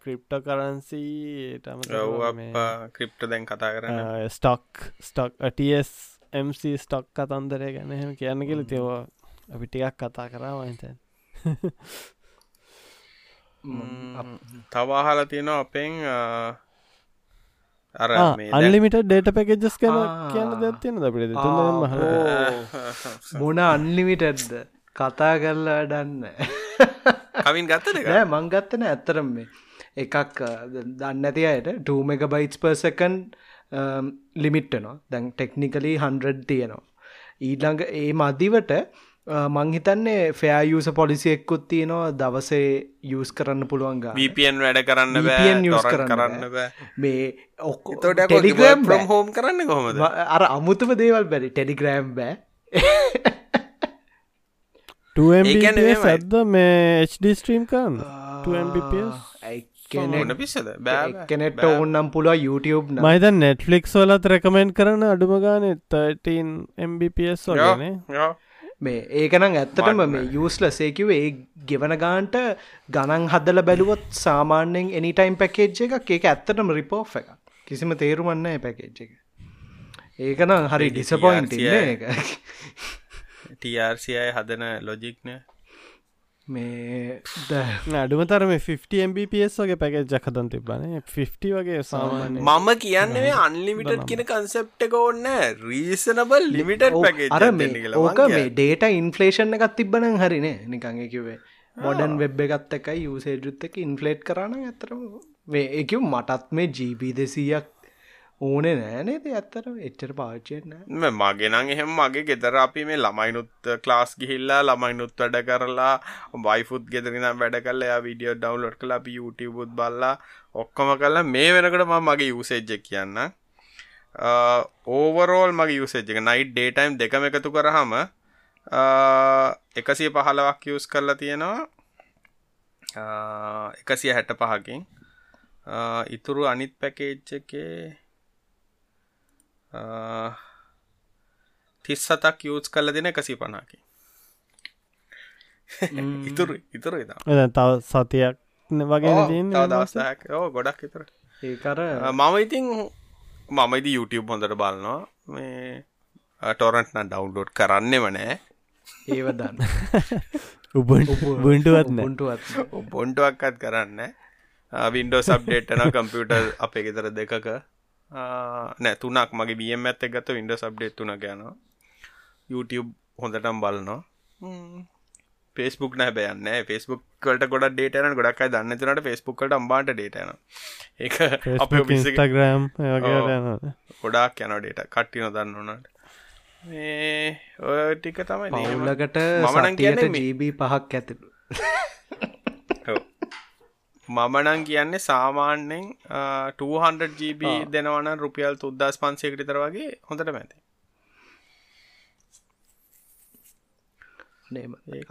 ක්‍රිප්ට කරන්සී ඔව් අපා ක්‍රිප්ට දැන් කතා කරන්න. ස්ටොක් ස්ටොක් ටස් MC ස්ටොක් කතන්දරය ගැන එහෙම කියන්න කියල තිවා අපි ටිකක් කතා කරාවයිතැන් තවාහල තියෙනවා අපෙන් අර මේ අන්ලිමිට ඩේට පැකෙජස් කන. කියන්න දෙත්තියෙන අපිට? හල මොන අන්ලිමිටඩ්ද කතා කරලා අඩන්න කවින් ගත්තද නෑ මංගත්තන ඇත්තරම් මේ එකක් දන්න ඇති අයට 2 මෙග බයිස් පර්සකන් ලිමිට්ටනවා දැන් ටෙක්නිකලි 100 තියෙනවා. ඊළඟ ඒ මදිවට මංහිතන්නේ ෆෑයස පොලිසි එක්කුත් තියෙනවා දවසේ යස් කරන්න පුළුවන් ගා VPN වැඩ කරන්න බෑ VPN use torrent කරන්න මේ ඔක්කො තොට ටෙලිග්‍රම් ම් හෝම් කරන්න කොහොමද? අර අමුතුම දේවල් බැරි ටෙලිග්‍රෑම් බෑ. සැද්ද මේ HD ස්ට්‍රීම් කරන්න? 2mbps ඕන පිස්සද? බෑ කෙනෙට ඕන්නම් පුළුව YouTube න මයිත නෙට්ලික් සොලත් රැකමෙන්ට් කරන අඩුම ගාන 13 mbps වගේනේ මේ ඒකනම් ඇත්තටම මේ යස්ලසේකිව ඒ ගෙවන ගාන්ට ගණන් හදල බැලුවොත් සාමාන්‍යෙන් එනිටයිම් පැකේජ් එකක්. ඒක ඇත්තටම රිපෝ් එක කිසිම තේරුමන්න පැකේජ් එක. ඒකනම් හරි ඩිසපොයින්ට එක TRCI හදන ලොජික්න මේ ද- අඩුමතර මේ 50 mbps වගේ පැකෙජ් හදන් තිබන 50 වගේ සාමාන්‍ය මම කියන්න අන්ලිමිට කියන කන්සෙප්ට එක ඕන්න රීසනබල් ලිමිට අර ඕක මේ ඩේට ඉන්ෆලේෂන් එකත් තිබ්බන හරිනේ නිකං කිවේ මොඩන් වෙබ් එකත් එකයි යුසේජුත් එක ඉන්ෆලේට් කරන්න ඇතරම මේ එක මටත් මේ ජීබී දෙසීයක් ඕනේ නෑනේද ඇත්තර එච්චර පාච්චයන්න මගෙනං එහෙම මගේ ගෙදර අපි මේ ළමයිනුත් ක්ලාස් ගිහිල්ලා ළමයිනුත් වැඩ කරලා බයිෆුත් ගෙදරනම් වැඩ කල්ල යා විඩියෝ ඩවන්ලෝඩ් කලා අපි YouTubeුත් බල්ලා ඔක්කොම කල්ලා මේ වෙනකට ම මගේ යුසේජ්ජ කියන්න ඕවරෝල් මගේ යුසේජ් එක. නයිට් ඩේටයිම් දෙකම එකතු කරහම එකසිය පහලවක් යස් කරලා තියෙනවා. එකසිය හැට පහකින් ඉතුරු අනිත් පැකේච්ච එකේ තිස් සතක් යස් කල්ල දෙන එකසි පනාකි ඉතුරු ඉතුරු තව සතියක් වගේ දවසක් ඕ ගොඩක් ඉතුර. ඒකර මම ඉතින් මම ඉදි YouTube හොඳට බලනවා. මේ ටොරන්ට්න ඩවන්ලෝඩ් කරන්නෙම නෑ. ඒව දන්න. උන්ටුවත් බොන්ටුවක්කත් කරන්න වින්ඩෝ සබ්ඩේට්න කම්පියුට අපේ ගෙතර දෙකක නෑ තුනක්. මගේ බියම් ඇත්ත ගත වින්ඩ සබ්ඩේට් තුන ගැන YouTube හොඳටම් බලනවා. පේස්බුක් නෑ බයන්න ෆෙස්බුක් කලට ගොඩ ඩේටන ගොඩක් දන්න තුනට ෆෙස්බුක්කට අම්බාට ඩේටන ඒ අප ඉස්ටග්‍රම් වගේ ගොඩක් යන ඩේට කට්ටි නොදන්න වනට මේ ඔය ටික තමයි. පවුලකට මම නම් සටියට කියන්නේ මේ- ජීබී පහක් ඇතිලු. මම නං කියන්නේ සාමාන්‍යෙන් 200GB දෙනවන රුපියල් තුද්දස් පන්සේකට තර වගේ හොඳට මැති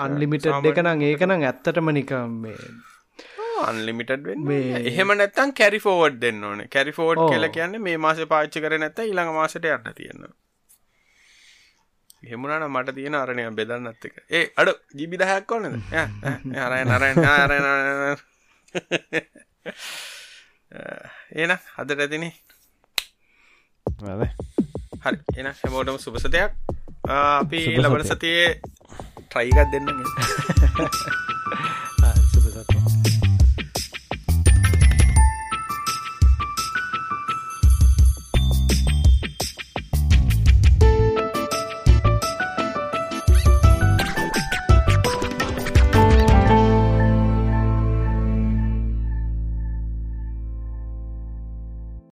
අන්ලිමිට සාමාන්‍ය එක නම් ඒක නම් ඇත්තටම නිකම් මේ අන්ලිමිටඩ් වෙන්න එහෙම නැත්තන් කැරිෆෝවඩ් දෙන්න ඕන. කැරිෆෝඩ්. කියල කියන්නේ මේ මාස පාච්චි කර නැත්ත ඉළඟ මාසට යන්න තියෙන හෙමුණන මට තියෙන අරණය බෙදන්නත් එක. ඒ අඩ ජිබි දහයක් කොන්නද අරය නරය අර ඒන හදට ඇතිනේ හරි. එන හැමෝටම සුපසතයක් අපි ලබන සතියේ ට්‍රයිගත් දෙන්න